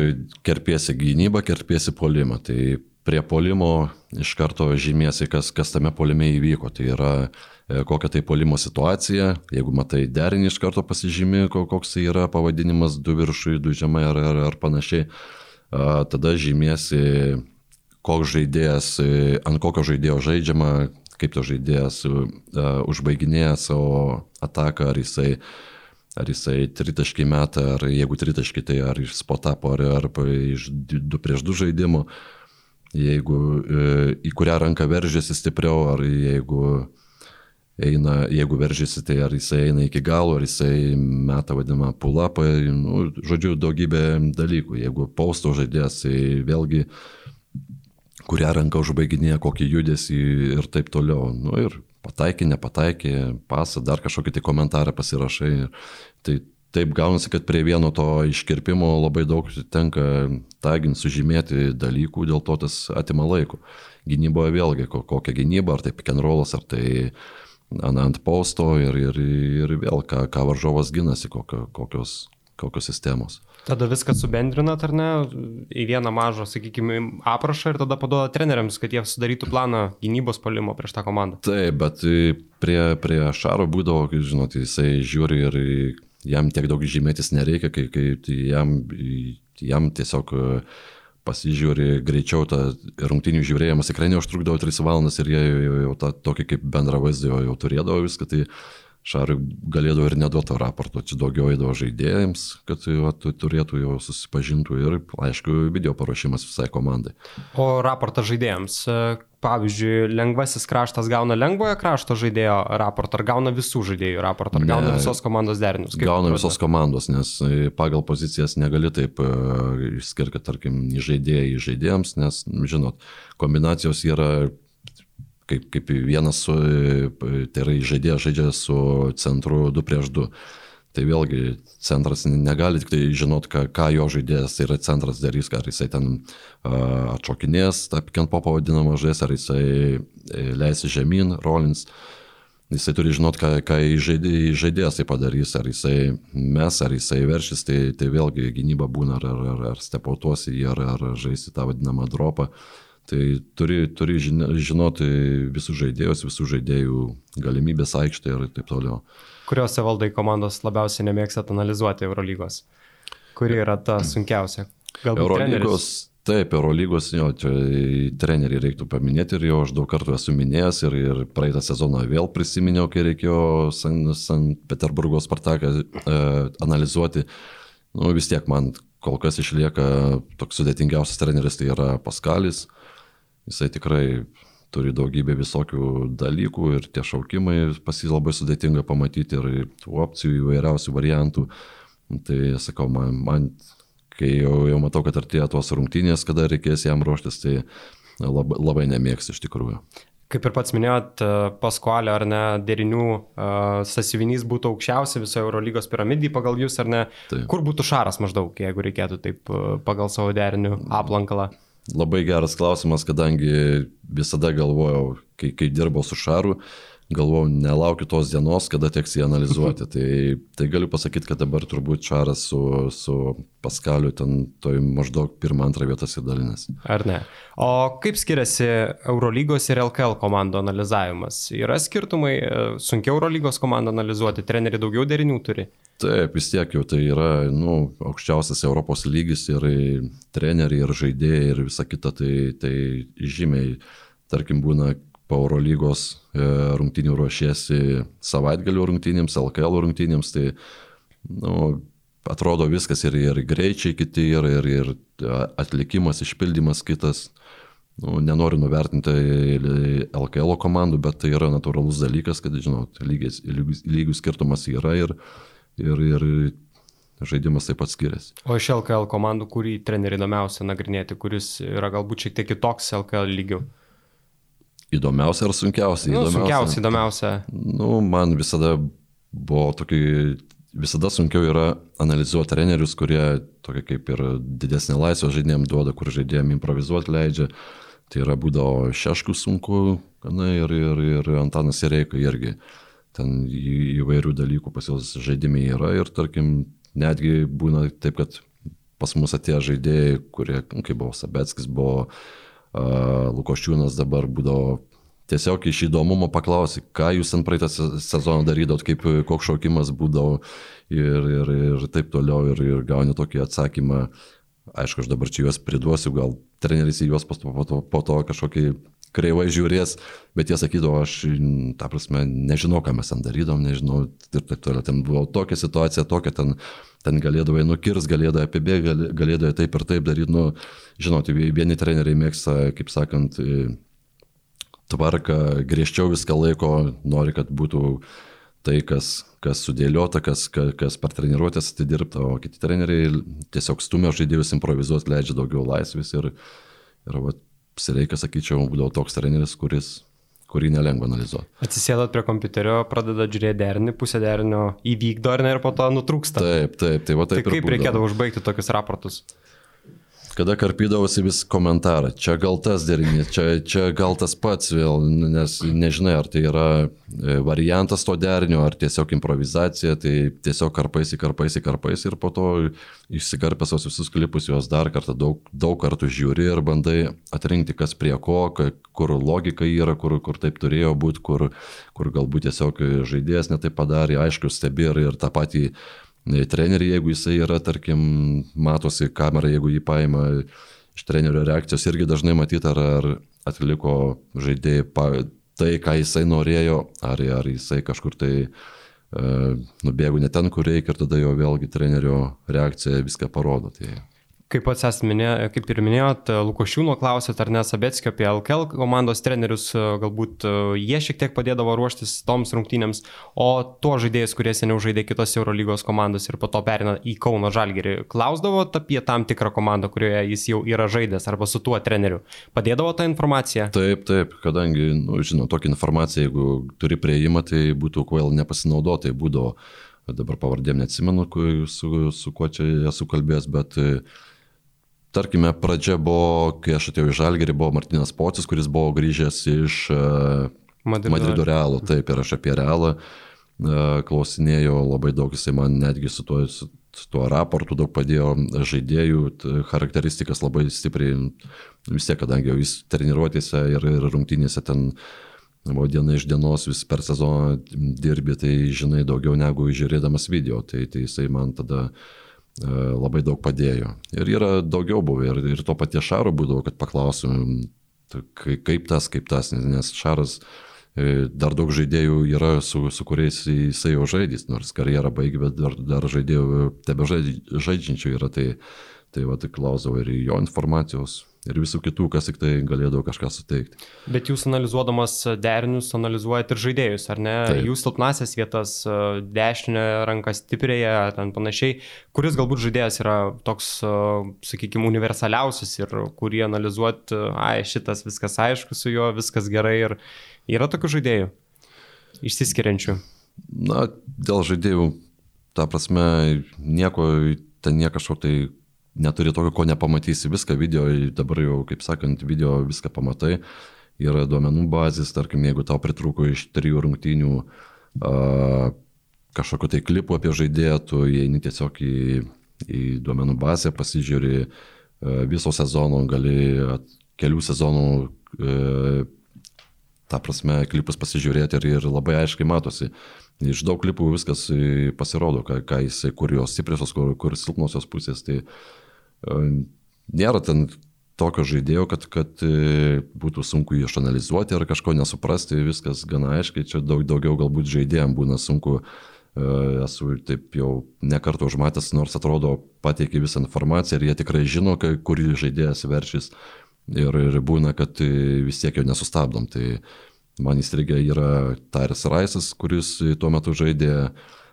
kerpėsi gynybą, kerpėsi polimą. Tai prie polimo iš karto žymėsi, kas, kas tame polime įvyko. Tai yra e, kokia tai polimo situacija, jeigu matai derinį iš karto pasižymi, koks tai yra pavadinimas, du viršui, du žemai ar, ar, ar panašiai. Tada žymėsi, koks žaidėjas, e, ant kokio žaidėjo žaidžiama, kaip to žaidėjas užbaiginėja savo ataką, ar jisai ar jisai tritaškį metą, ar jeigu tritaškį, tai ar iš spotapo, ar, ar iš du prieš du žaidimų. Uh, jeigu e, į kurią ranką veržiasi stipriau, ar jeigu, eina, jeigu veržiasi, tai ar jisai eina iki galo, ar jisai meta vadinamą pull-upą, nu, žodžiu, daugybė dalykų. Jeigu pausto žaidėjas, tai vėlgi kurią ranką užbaiginėja, kokį judesį ir taip toliau. Nu, ir pataikė, nepataikė, pasą, dar kažkokį tai komentarą pasirašai. Tai taip gaunasi, kad prie vieno to iškirpimo labai daug tenka tagint, sužymėti dalykų, dėl to tas atima laiko. Gynyboje vėlgi, kokia gynyba, ar tai pick and rollas, ar tai ant posto ir, ir, ir vėl, ką, ką varžovas ginasi, kokio, kokios, kokios sistemos. Tada viską subendrinat ar ne į vieną mažą, sakykime, aprašą ir tada paduoda treneriams, kad jie sudarytų planą gynybos palimo prieš tą komandą. Taip, bet prie, prie Šaro būdavo, žinot, jisai žiūri ir jam tiek daug žymėtis nereikia, kai, kai jam, jam tiesiog e, pasižiūri greičiau, ta rungtinių žiūrėjimas tikrai neužtrukdavo 3 valandas ir jie jau, tą tokį kaip bendrą vaizdą jau, jau turėdavo viską, tai Šarui galėdavo ir neduoto raporto, čia daugiau įdavo žaidėjams, kad jau, turėtų jau susipažintų ir, aišku, video paruošimas visai komandai. O raportas žaidėjams, pavyzdžiui, lengvasis kraštas gauna lengvojo krašto žaidėjo raportą, ar gauna visų žaidėjų raportą, ar ne, gauna visos komandos derinius? Gauna atrodo? visos komandos, nes e, pagal pozicijas negali taip e, išskirti, tarkim, žaidėjai žaidėjams, nes, žinot, kombinacijos yra kaip, kaip vienas su, e, tai yra žaidėjas žaidžia su centru 2 prieš 2. Tai vėlgi centras negali tik tai žinot, ką, ką jo žaidėjas, tai yra centras darys, ar jisai ten uh, atšokinės, tą pikiant popą vadinamą žaidėjas, ar jisai e, leisi žemyn, rolins. Jisai turi žinot, ką, ką žaidėjas tai padarys, ar jisai mes, ar jisai veršys, tai, tai vėlgi gynyba būna, ar, ar, ar, ar stepautuosi jį, ar, ar žaisti tą vadinamą dropą. Tai turi, turi žinoti visus žaidėjus, visų žaidėjų galimybės aikštėje ir taip toliau kuriuose valdai komandos labiausiai nemėgstat analizuoti Eurolygos? Kuri yra ta sunkiausia? Galbūt Eurolygos, treneris? taip, Eurolygos, jo, čia treneriai reiktų paminėti ir jau aš daug kartų esu minėjęs ir, ir praeitą sezoną vėl prisiminiau, kai reikėjo San, San Peterburgo Spartaką e, analizuoti. Nu, vis tiek man kol kas išlieka toks sudėtingiausias treneris, tai yra Paskalis. Jisai tikrai turi daugybę visokių dalykų ir tie šaukimai pas jį labai sudėtinga pamatyti ir tų opcijų įvairiausių variantų. Tai sakau, man, man kai jau, jau matau, kad artėja tos rungtynės, kada reikės jam ruoštis, tai labai, labai nemėgstu iš tikrųjų. Kaip ir pats minėjot, Paskualio ar ne derinių uh, sasivinys būtų aukščiausia visoje Eurolygos piramidai pagal jūs, ar ne? Taip. Kur būtų šaras maždaug, jeigu reikėtų taip uh, pagal savo derinių aplankalą? Labai geras klausimas, kadangi visada galvojau, kai, kai dirbau su Šaru, galvojau, nelaukiu tos dienos, kada teks jį analizuoti. tai, tai galiu pasakyti, kad dabar turbūt Šaras su, su Paskaliu ten toj maždaug pirmą, antrą vietą įdalinasi. Ar ne? O kaip skiriasi Eurolygos ir LKL komandų analizavimas? Yra skirtumai, sunkiau Eurolygos komandą analizuoti, treneriai daugiau derinių turi? Taip, vis tiek jau tai yra nu, aukščiausias Europos lygis ir treneriai, ir žaidėjai, ir visa kita, tai, tai žymiai, tarkim, būna po Eurolygos e, rungtinių ruošiesi savaitgalių rungtynėms, LKL rungtynėms, tai nu, atrodo viskas ir, ir greičiai kiti, ir, ir, ir atlikimas, išpildymas kitas. Nu, nenoriu nuvertinti LKL komandų, bet tai yra natūralus dalykas, kad, žinot, lygis, lygių skirtumas yra ir, ir, ir žaidimas taip pat skiriasi. O iš LKL komandų, kurį trenerių įdomiausia nagrinėti, kuris yra galbūt šiek tiek kitoks LKL lygių? Įdomiausia ar sunkiausia? Nu, įdomiausia. sunkiausia, įdomiausia. Nu, man visada buvo tokie visada sunkiau yra analizuoti trenerius, kurie tokia kaip ir didesnė laisvė žaidėjim duoda, kur žaidėjim improvizuoti leidžia. Tai yra būdavo šeškų sunku, gana ir, ir, ir Antanas Ireika irgi. Ten įvairių dalykų pas juos žaidimai yra ir tarkim, netgi būna taip, kad pas mus atėjo žaidėjai, kurie, kaip buvo Sabetskis, buvo uh, Lukoščiūnas, dabar būdavo tiesiog iš įdomumo paklausi, ką jūs ten praeitą sezoną darydot, kaip koks šaukimas būdavo ir, ir, ir taip toliau ir, ir gauni tokį atsakymą. Aišku, aš dabar čia juos priduosiu, gal treneris į juos po to, po to kažkokį kreivai žiūrės, bet jie sakydavo, aš, ta prasme, nežinau, ką mes ten darydom, nežinau ir taip toliau. Ten buvo tokia situacija, tokia ten, ten galėdavai nukirs, galėdavai apibėgti, galėdavai taip ir taip daryti. Nu, žinot, vieni treneriai mėgsta, kaip sakant, tvarką, griežčiau viską laiko, nori, kad būtų tai, kas, kas sudėliota, kas, kas, kas per treniruotės atidirbta, o kiti treneriai tiesiog stumia žaidėjus improvizuoti, leidžia daugiau laisvės ir, ir va, Sireikas, sakyčiau, būdavo toks treneris, kuris kurį nelengva analizuoti. Atsisėdot prie kompiuterio, pradedat žiūrėti derinį, pusę derinio įvykdo ar ne ir po to nutrūksta. Taip, taip, tai va taip. Tai kaip reikėdavo užbaigti tokius raportus? Kada karpydavosi vis komentarą, čia gal tas derinys, čia, čia gal tas pats vėl, nes nežinai, ar tai yra e, variantas to derinio, ar tiesiog improvizacija, tai tiesiog karpaisi, karpaisi, karpaisi ir po to išsikarpęs visus klipus juos dar kartą daug, daug kartų žiūri ir bandai atrinkti, kas prie ko, kur logika yra, kur, kur taip turėjo būti, kur, kur galbūt tiesiog žaidėjas netai padarė, aišku, stebi ir, ir tą patį trenerį, jeigu jisai yra, tarkim, matosi kamerą, jeigu jį paima iš trenerio reakcijos, irgi dažnai matyti, ar, ar atliko žaidėjai tai, ką jisai norėjo, ar, ar jisai kažkur tai e, nubėgo ne ten, kur reikia ir tada jo vėlgi trenerio reakcija viską parodo. Tai Kaip pats esate minėję, kaip ir minėjot, Lukošiūno klausėt ar ne Sabetskio apie LKL komandos trenerius, galbūt jie šiek tiek padėdavo ruoštis toms rungtynėms, o tuo žaidėjus, kurie seniau žaidė kitose Eurolygos komandos ir po to perina į Kauno Žalgerį, klausdavo apie tam tikrą komandą, kurioje jis jau yra žaidęs arba su tuo treneriu. Padėdavo tą informaciją? Taip, taip, kadangi, nu, žinau, tokia informacija, jeigu turi prieimą, tai būtų kvail nepasinaudoti, tai būdavo, dabar pavardėm neatsimenu, su, su kuo čia esu kalbėjęs, bet uh, tarkime, pradžia buvo, kai aš atėjau į Žalgerį, buvo Martinas Pocis, kuris buvo grįžęs iš uh, Madrido, Madrido Realo. Taip, ir aš apie Realą uh, klausinėjau labai daug, jisai man netgi su tuo, su, tuo raportu daug padėjo žaidėjų, charakteristikas labai stipriai, vis tiek, kadangi jau jis treniruotėse ir, ir rungtynėse ten o diena iš dienos vis per sezoną dirbi, tai žinai daugiau negu žiūrėdamas video, tai, tai jisai man tada uh, E, labai daug padėjo. Ir yra daugiau buvę, ir, ir to paties Šaro būdavo, kad paklausim, kaip tas, kaip tas, nes Šaras e, dar daug žaidėjų yra, su, su kuriais jisai jau žaidys, nors karjerą baigė, bet dar, dar žaidėjų tebe žaidžiančių yra, tai, tai va, tai klausdavo ir jo informacijos, ir visų kitų, kas tik tai galėdavo kažką suteikti. Bet jūs analizuodamas derinius, analizuojate ir žaidėjus, ar ne? Taip. Jūs silpnasias vietas, dešinę ranką stiprėje, ten panašiai, kuris galbūt žaidėjas yra toks, sakykime, universaliausias ir kurį analizuoti, ai, šitas viskas aišku su juo, viskas gerai ir yra tokių žaidėjų išsiskiriančių. Na, dėl žaidėjų, ta prasme, nieko, ten nieko kažko tai neturi tokio, ko nepamatysi. Viską video, dabar jau, kaip sakant, video viską pamatai. Yra duomenų bazės, tarkim, jeigu tau pritruko iš trijų rungtynių uh, kažkokio tai klipų apie žaidėją, tu įeini tiesiog į, į duomenų bazę, pasižiūri uh, viso sezono, gali at, kelių sezonų uh, tą prasme klipus pasižiūrėti ir, ir labai aiškiai matosi. Iš daug klipų viskas pasirodo, ką, ką jisai, kur jos stipriosios, kur, kur silpnosios pusės. Tai uh, nėra ten tokio žaidėjo, kad, kad e, būtų sunku jį išanalizuoti ar kažko nesuprasti, viskas gana aiškiai, čia daug, daugiau galbūt žaidėjams būna sunku, e, esu taip jau nekartą užmatęs, nors atrodo pateikia visą informaciją ir jie tikrai žino, kurį žaidėjas veršys ir, ir būna, kad e, vis tiek jo nesustabdom. Tai man įstrigę yra Taris Raisas, kuris tuo metu žaidė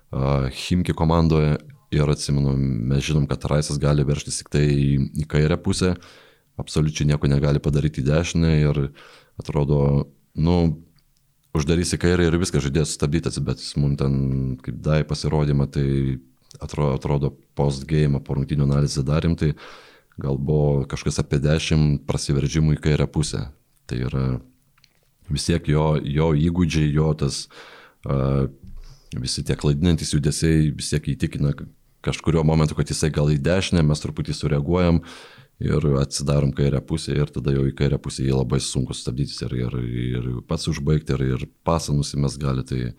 Himki komandoje Ir atsimenu, mes žinom, kad Raisas gali verštis tik tai į, kairę pusę, absoliučiai nieko negali padaryti į dešinę ir atrodo, nu, uždarys į kairę ir viskas žaidėjas sustabdytas, bet mums ten, kaip dai pasirodymą, tai atrodo, atrodo post-game, po rungtinių analizę darėm, tai gal buvo kažkas apie 10 prasiveržimų į kairę pusę. Tai yra vis tiek jo, jo įgūdžiai, jo tas uh, visi tie klaidinantis judesiai vis tiek įtikina kažkurio momentu, kad jisai gal į dešinę, mes truputį sureaguojam ir atsidarom kairę pusę ir tada jau į kairę pusę jį labai sunku sustabdyti ir, ir, ir pats užbaigti ir, ir pasą nusimės gali. Tai,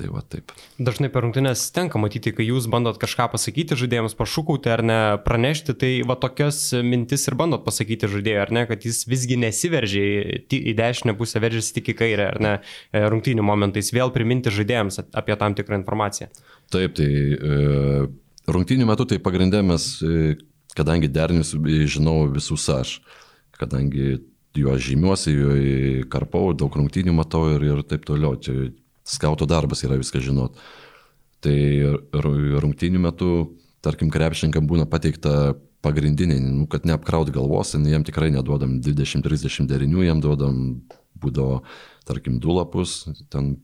Tai va taip. Dažnai per rungtynės tenka matyti, kai jūs bandot kažką pasakyti žaidėjams, pašūkauti ar ne, pranešti, tai va tokias mintis ir bandot pasakyti žaidėjui, ar ne, kad jis visgi nesiveržia į dešinę pusę, veržiasi tik į kairę, ar ne, e, rungtynių momentais, vėl priminti žaidėjams apie tam tikrą informaciją. Taip, tai e, rungtynių metu tai pagrindė mes, e, kadangi derinius žinau visus aš, kadangi juos žymiuosi, juos karpau, daug rungtynių matau ir, ir taip toliau. Čia skauto darbas yra viską žinot. Tai rungtynių metu, tarkim, krepšininkam būna pateikta pagrindiniai, nu, kad neapkraut galvos, jiem tikrai neduodam 20-30 derinių, jiem duodam būdavo, tarkim, du lapus, ten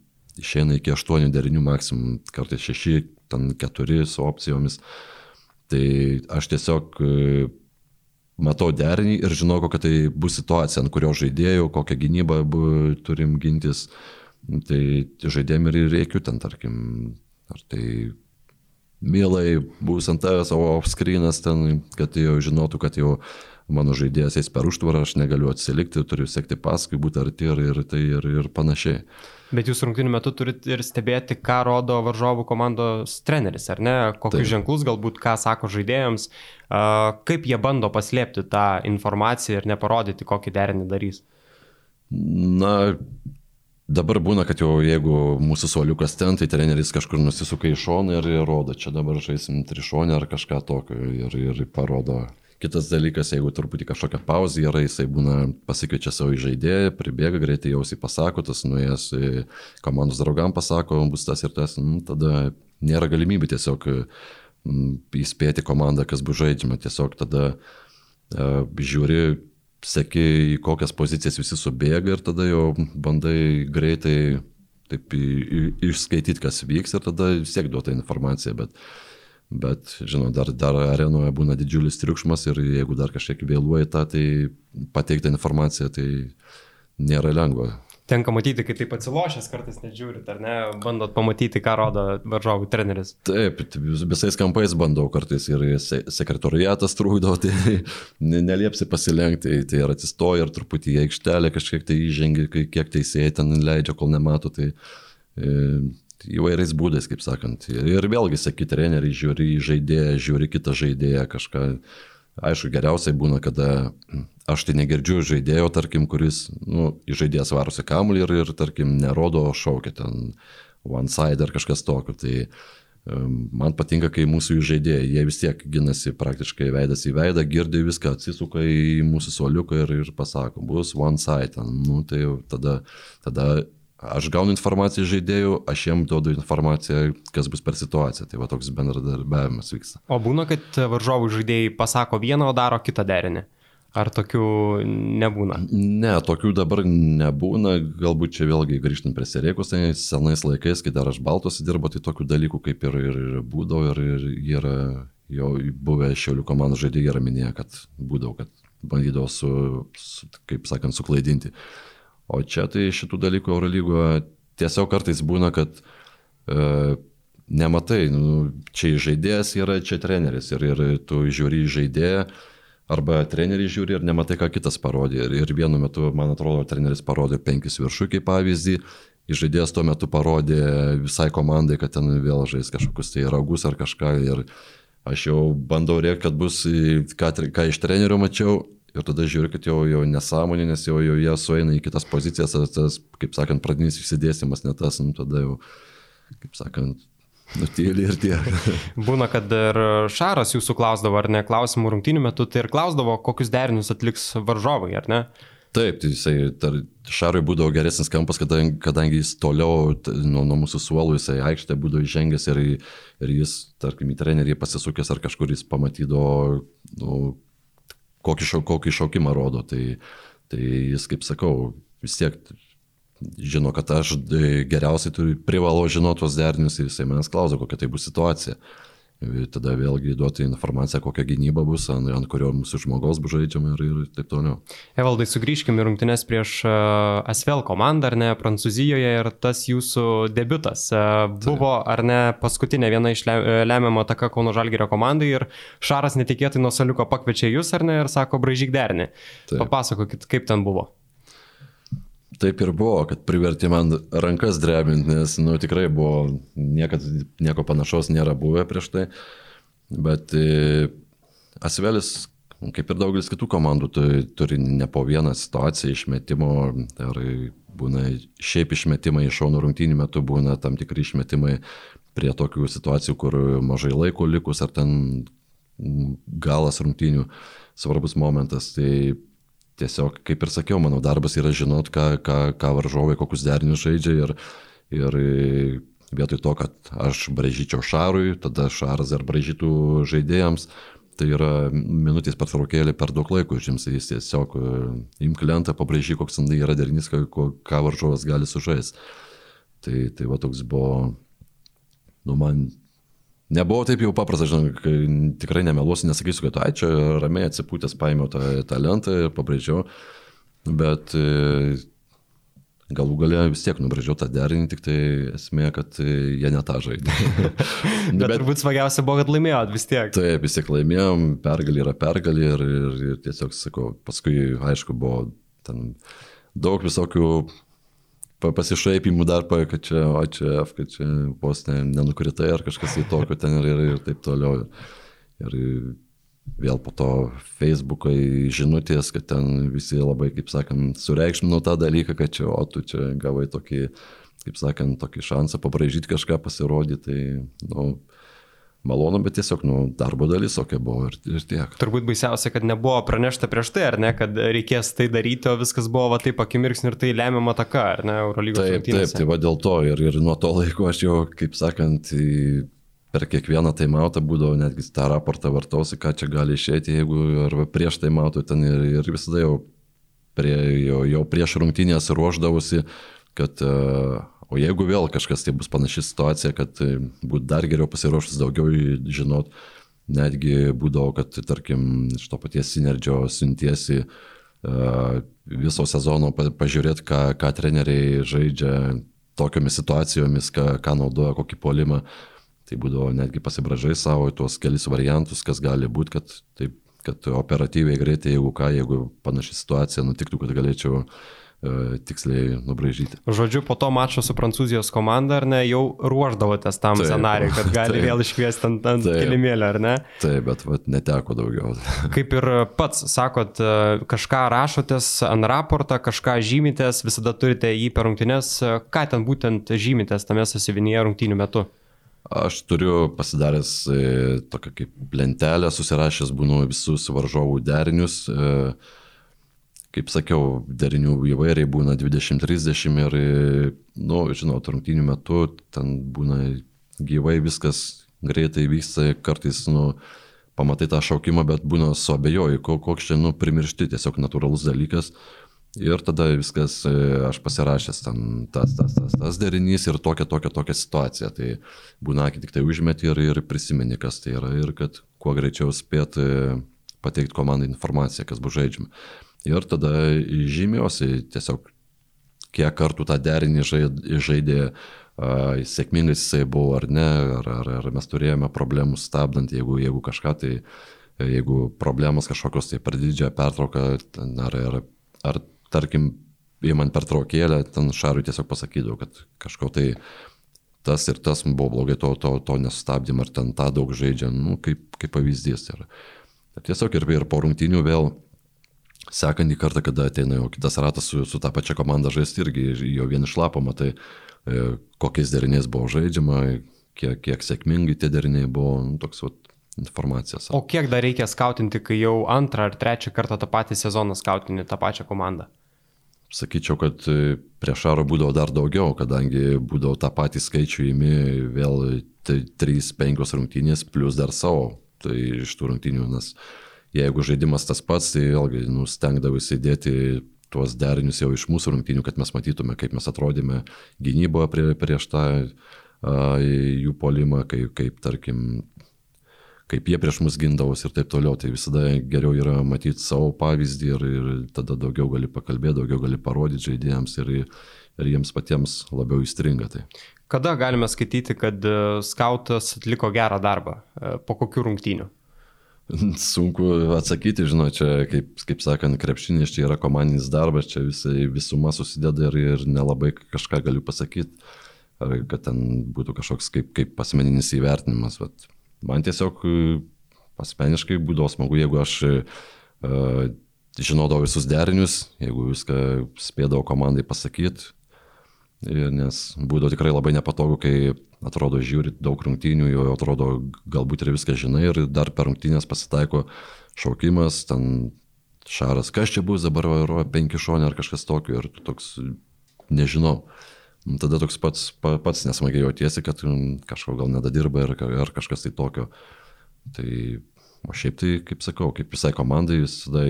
išeina iki 8 derinių maksimum, kartais 6, ten 4 su opcijomis. Tai aš tiesiog e, matau derinį ir žinau, kokia tai bus situacija, ant kurio žaidėjų, kokią gynybą turim gintis. Tai žaidėjim ir reikiu ten, tarkim, ar tai mielai bus ant tavęs, o offscreenas ten, kad jau žinotų, kad jau mano žaidėjas eis per užtvarą, aš negaliu atsilikti, turiu sekti paskui, būti arti ir, ir, tai, ir, ir panašiai. Bet jūs rungtinių metu turite ir stebėti, ką rodo varžovų komandos treneris, ar ne? Kokius Taip. ženklus, galbūt ką sako žaidėjams, kaip jie bando paslėpti tą informaciją ir neparodyti, kokį derinį darys. Na, Dabar būna, kad jau jeigu mūsų suoliukas ten, tai treneris kažkur nusisuka į šoną ir rodo, čia dabar žaisim trišonę ar kažką tokio ir, ir parodo. Kitas dalykas, jeigu truputį kažkokia pauzė yra, jisai būna pasikviečia savo žaidėją, pribėga greitai jausiai pasako, tas nuėjęs komandos draugam pasako, bus tas ir tas, nu, tada nėra galimybė tiesiog įspėti komandą, kas bus žaidžiama, tiesiog tada uh, žiūri seki į kokias pozicijas visi subėga ir tada jau bandai greitai taip išskaityti, kas vyks ir tada vis tiek duota informacija, bet, bet žinau, dar, dar arenoje būna didžiulis triukšmas ir jeigu dar kažkiek vėluoji tą, tai pateikti informaciją, tai nėra lengva tenka matyti, kai taip atsilošęs kartais nežiūrit, ar ne, bandot pamatyti, ką rodo varžovų treneris. Taip, visais kampais bandau kartais ir sekretoriatas trūkdo, tai *laughs* neliepsi pasilenkti, tai ir atsistoja ir truputį į aikštelę kažkiek tai įžengia, kiek teisėjai ten leidžia, kol nemato, tai e, įvairiais būdais, kaip sakant. Ir vėlgi, sakyt, treneriai žiūri į žaidėją, žiūri kitą žaidėją, kažką. Aišku, geriausiai būna, kada aš tai negirdžiu žaidėjo, tarkim, kuris, nu, žaidėjas varosi kamuolį ir, ir, tarkim, nerodo šaukia ten one side ar kažkas tokio. Tai man patinka, kai mūsų žaidėjai, jie vis tiek ginasi praktiškai veidas į veidą, girdi viską, atsisuka į mūsų soliuką ir, ir pasako, bus one side. Nu, tai tada, tada aš gaunu informaciją iš žaidėjų, aš jiem duodu informaciją, kas bus per situaciją. Tai va toks bendradarbiavimas vyksta. O būna, kad varžovų žaidėjai pasako vieną, o daro kitą derinį. Ar tokių nebūna? Ne, tokių dabar nebūna. Galbūt čia vėlgi grįžtant prie serėkos, tai senais laikais, kai dar aš baltos dirbo, tai tokių dalykų kaip ir, ir, ir būdavo ir, ir yra jau buvę šiaulių komandų žaidėjai yra minėję, kad būdavo, kad bandydavo su, su, kaip sakant, suklaidinti. O čia tai šitų dalykų Eurolygoje tiesiog kartais būna, kad e, nematai, nu, čia žaidėjas yra, čia treneris ir, ir tu žiūri žaidėją Arba treneriai žiūri ir nematai, ką kitas parodė. Ir, ir vienu metu, man atrodo, treneris parodė penkis viršų kaip pavyzdį, žaidėjas tuo metu parodė visai komandai, kad ten vėl žais kažkokius tai ragus ar kažką. Ir aš jau bandau rėkti, kad bus, ką, ką iš trenerio mačiau. Ir tada žiūriu, kad jau, jau nesąmonė, nes jau, jau jie sueina į kitas pozicijas, tas, kaip sakant, pradinis išsidėstymas netas, nu tada jau, kaip sakant, Nutėlė ir tiek. *laughs* Būna, kad ir Šaras jūsų klausdavo, ar ne, klausimų rungtynių metu, tai ir klausdavo, kokius derinius atliks varžovai, ar ne? Taip, tai jisai, tar, Šarui būdavo geresnis kampas, kadangi, kadangi jis toliau nuo, nuo mūsų suolų, jisai aikštė būdavo įžengęs ir, ir jis, tarkim, į trenerį pasisukęs ar kažkur jis pamatydavo, nu, kokį, šau, kokį šaukimą rodo. Tai, tai jis, kaip sakau, vis tiek žino, kad aš geriausiai turiu, privalau žinoti tuos derinius ir jisai manęs klauso, kokia tai bus situacija. Tada vėlgi duoti informaciją, kokia gynyba bus, ant, ant kurio mūsų žmogaus bus žaidžiama ir, ir taip toliau. Evaldai, sugrįžkime į rungtynes prieš Asvel komandą, ar ne, Prancūzijoje ir tas jūsų debutas. Uh, buvo, ar ne, paskutinė viena iš lemiamą ataką Kauno Žalgerio komandai ir Šaras netikėtai nuo saliuko pakviečia jūs, ar ne, ir sako, bražyk dernį. Papasakokit, kaip ten buvo. Taip ir buvo, kad privertė man rankas drebinti, nes, nu, tikrai buvo, niekad nieko panašaus nėra buvę prieš tai. Bet e, Asvelis, kaip ir daugelis kitų komandų, tai turi ne po vieną situaciją išmetimo, ar būna šiaip išmetimai iš šaunų rungtynių metu, būna tam tikri išmetimai prie tokių situacijų, kur mažai laiko likus, ar ten galas rungtynių svarbus momentas. Tai tiesiog, kaip ir sakiau, mano darbas yra žinot, ką, ką, ką varžovai, kokius derinius žaidžia ir, ir vietoj to, kad aš bražyčiau šarui, tada šaras dar bražytų žaidėjams, tai yra minutės pertraukėlė per daug laiko užims, jis tiesiog e, imk lentą, pabražy, koks yra derinys, ką varžovas gali sužaisti. Tai, tai va toks buvo, nu man Nebuvo taip jau paprasta, žinai, tikrai nemeluosiu, nesakysiu, kad ai čia ramiai atsipūtęs paėmiau tą talentą ir pabrėžiau, bet e, galų galę vis tiek nubrėžiau tą derinį, tik tai esmė, kad e, jie ne tą žaidė. *laughs* bet, bet turbūt smagiausia buvo, kad laimėjot vis tiek. Taip, vis tiek laimėjom, pergalė yra pergalė ir, ir, ir tiesiog, sakau, paskui, aišku, buvo ten daug visokių pasišaipimų dar, kad čia, o čia F, kad čia vos ne, nenukritai ar kažkas į tokio ten ir, ir, ir taip toliau. Ir vėl po to Facebook'o žinutės, kad ten visi labai, kaip sakant, sureikšmino tą dalyką, kad čia, o tu čia gavai tokį, kaip sakant, tokį šansą pabražyti kažką pasirodyti. Tai, nu, malonu, bet tiesiog, nu, darbo dalis tokia buvo ir, ir tiek. Turbūt baisiausia, kad nebuvo pranešta prieš tai, ar ne, kad reikės tai daryti, o viskas buvo va taip akimirksniu ir tai lemiama taka, ar ne, Eurolygos taip, rungtynėse. Taip, tai va dėl to ir, ir nuo to laiko aš jau, kaip sakant, per kiekvieną taimautą būdavo netgi tą raportą vartausi, ką čia gali išėti, jeigu arba prieš taimautą ten ir, ir visada jau, prie, jau, jau prieš rungtynės ruoždavosi, kad uh, O jeigu vėl kažkas tai bus panaši situacija, kad e, būtų dar geriau pasiruošus daugiau žinot, netgi būdavo, kad, tarkim, iš to paties Sinergio siuntiesi uh, viso sezono pažiūrėti, ką, ką treneriai žaidžia tokiomis situacijomis, ką, ką naudoja, kokį polimą. Tai būdavo netgi pasibražai savo tuos kelis variantus, kas gali būti, kad, taip, kad operatyviai greitai, jeigu ką, jeigu panaši situacija nutiktų, kad galėčiau uh, tiksliai nubraižyti. Žodžiu, po to mačo su Prancūzijos komanda, ar ne, jau ruoždavotės tam taip, scenarijui, kad *laughs* gali taip, vėl iškviesti ant, ant kilimėlio, ar ne? Taip, bet vat, neteko daugiau. *laughs* Kaip ir pats sakot, e, kažką rašotės ant raportą, kažką žymitės, visada turite jį per rungtynės, ką ten būtent žymitės tame sasivinėje rungtynių metu? Aš turiu pasidaręs e, tokią kaip lentelę, susirašęs būnu visus varžovų derinius. E, kaip sakiau, derinių įvairiai būna 20-30 ir, nu, žinot, rungtynių metu ten būna gyvai viskas greitai vyksta, kartais, nu, pamatai tą šaukimą, bet būna suabejoji, koks čia, nu, primiršti, tiesiog natūralus dalykas. Ir tada viskas, e, aš pasirašęs ten tas, tas, tas, tas derinys ir tokia, tokia, tokia situacija. Tai būna, kai tik tai užmeti ir, ir prisimeni, kas tai yra ir kad kuo greičiau spėt e, pateikti komandai informaciją, kas bus žaidžiama ir tada žymiuosi tiesiog, kiek kartų tą derinį žaidė, uh, sėkmingai jisai buvo ar ne, ar, ar, ar mes turėjome problemų stabdant, jeigu, jeigu kažką tai, jeigu problemos kažkokios tai per didžiąją pertrauką, ar, ar, ar tarkim, įman pertraukėlę, ten šarui tiesiog pasakydavau, kad kažko tai tas ir tas buvo blogai, to, to, to nesustabdym, ar ten tą daug žaidžia, nu, kaip, kaip pavyzdys. Ir, tiesiog ir, ir po rungtinių vėl sekantį kartą, kada ateina jau kitas ratas su, su tą pačią komandą žaisti irgi jau vien išlapo matai, e, kokiais deriniais buvo žaidžiama, kiek, kiek sėkmingai tie deriniai buvo, nu, toks vat, informacijos. O kiek dar reikia skautinti, kai jau antrą ar trečią kartą tą patį sezoną skautini tą pačią komandą? Sakyčiau, kad e, prieš Aro būdavo dar daugiau, kadangi būdavo tą patį skaičių įimi vėl 3-5 rungtynės plus dar savo, tai iš tų rungtynių, nes uh, jeigu žaidimas tas pats, tai vėlgi nustengdavai įdėti tuos derinius jau iš mūsų rungtynių, kad mes matytume, kaip mes atrodėme gynyboje prie, prieš tą a, jų polimą, kaip, kaip tarkim, kaip jie prieš mus gindavosi ir taip toliau. Tai visada geriau yra matyti savo pavyzdį ir, ir tada daugiau gali pakalbėti, daugiau gali parodyti žaidėjams ir, ir jiems patiems labiau įstringa. Tai. Kada galime skaityti, kad e, skautas atliko gerą darbą? E, po kokių rungtynių? *laughs* Sunku atsakyti, žinau, čia, kaip, kaip sakant, krepšinis čia yra komandinis darbas, čia visai visuma susideda ir, ir nelabai kažką galiu pasakyti, ar kad ten būtų kažkoks kaip, kaip asmeninis įvertinimas. Bet man tiesiog asmeniškai būdavo smagu, jeigu aš uh, žinodavau visus derinius, jeigu viską spėdavau komandai pasakyti, nes būdavo tikrai labai nepatogu, kai atrodo žiūri daug rungtynių, jau atrodo galbūt ir viską žinai ir dar per rungtynės pasitaiko šaukimas, ten šaras, kas čia bus, dabar vairuoja penki šonė ar kažkas tokio ir toks nežinau. Tada toks pats, pats nesmagiai jautiesi, kad kažko gal nedadirba ar, ar kažkas tai tokio. Tai O šiaip tai, kaip sakau, kaip visai komandai, visada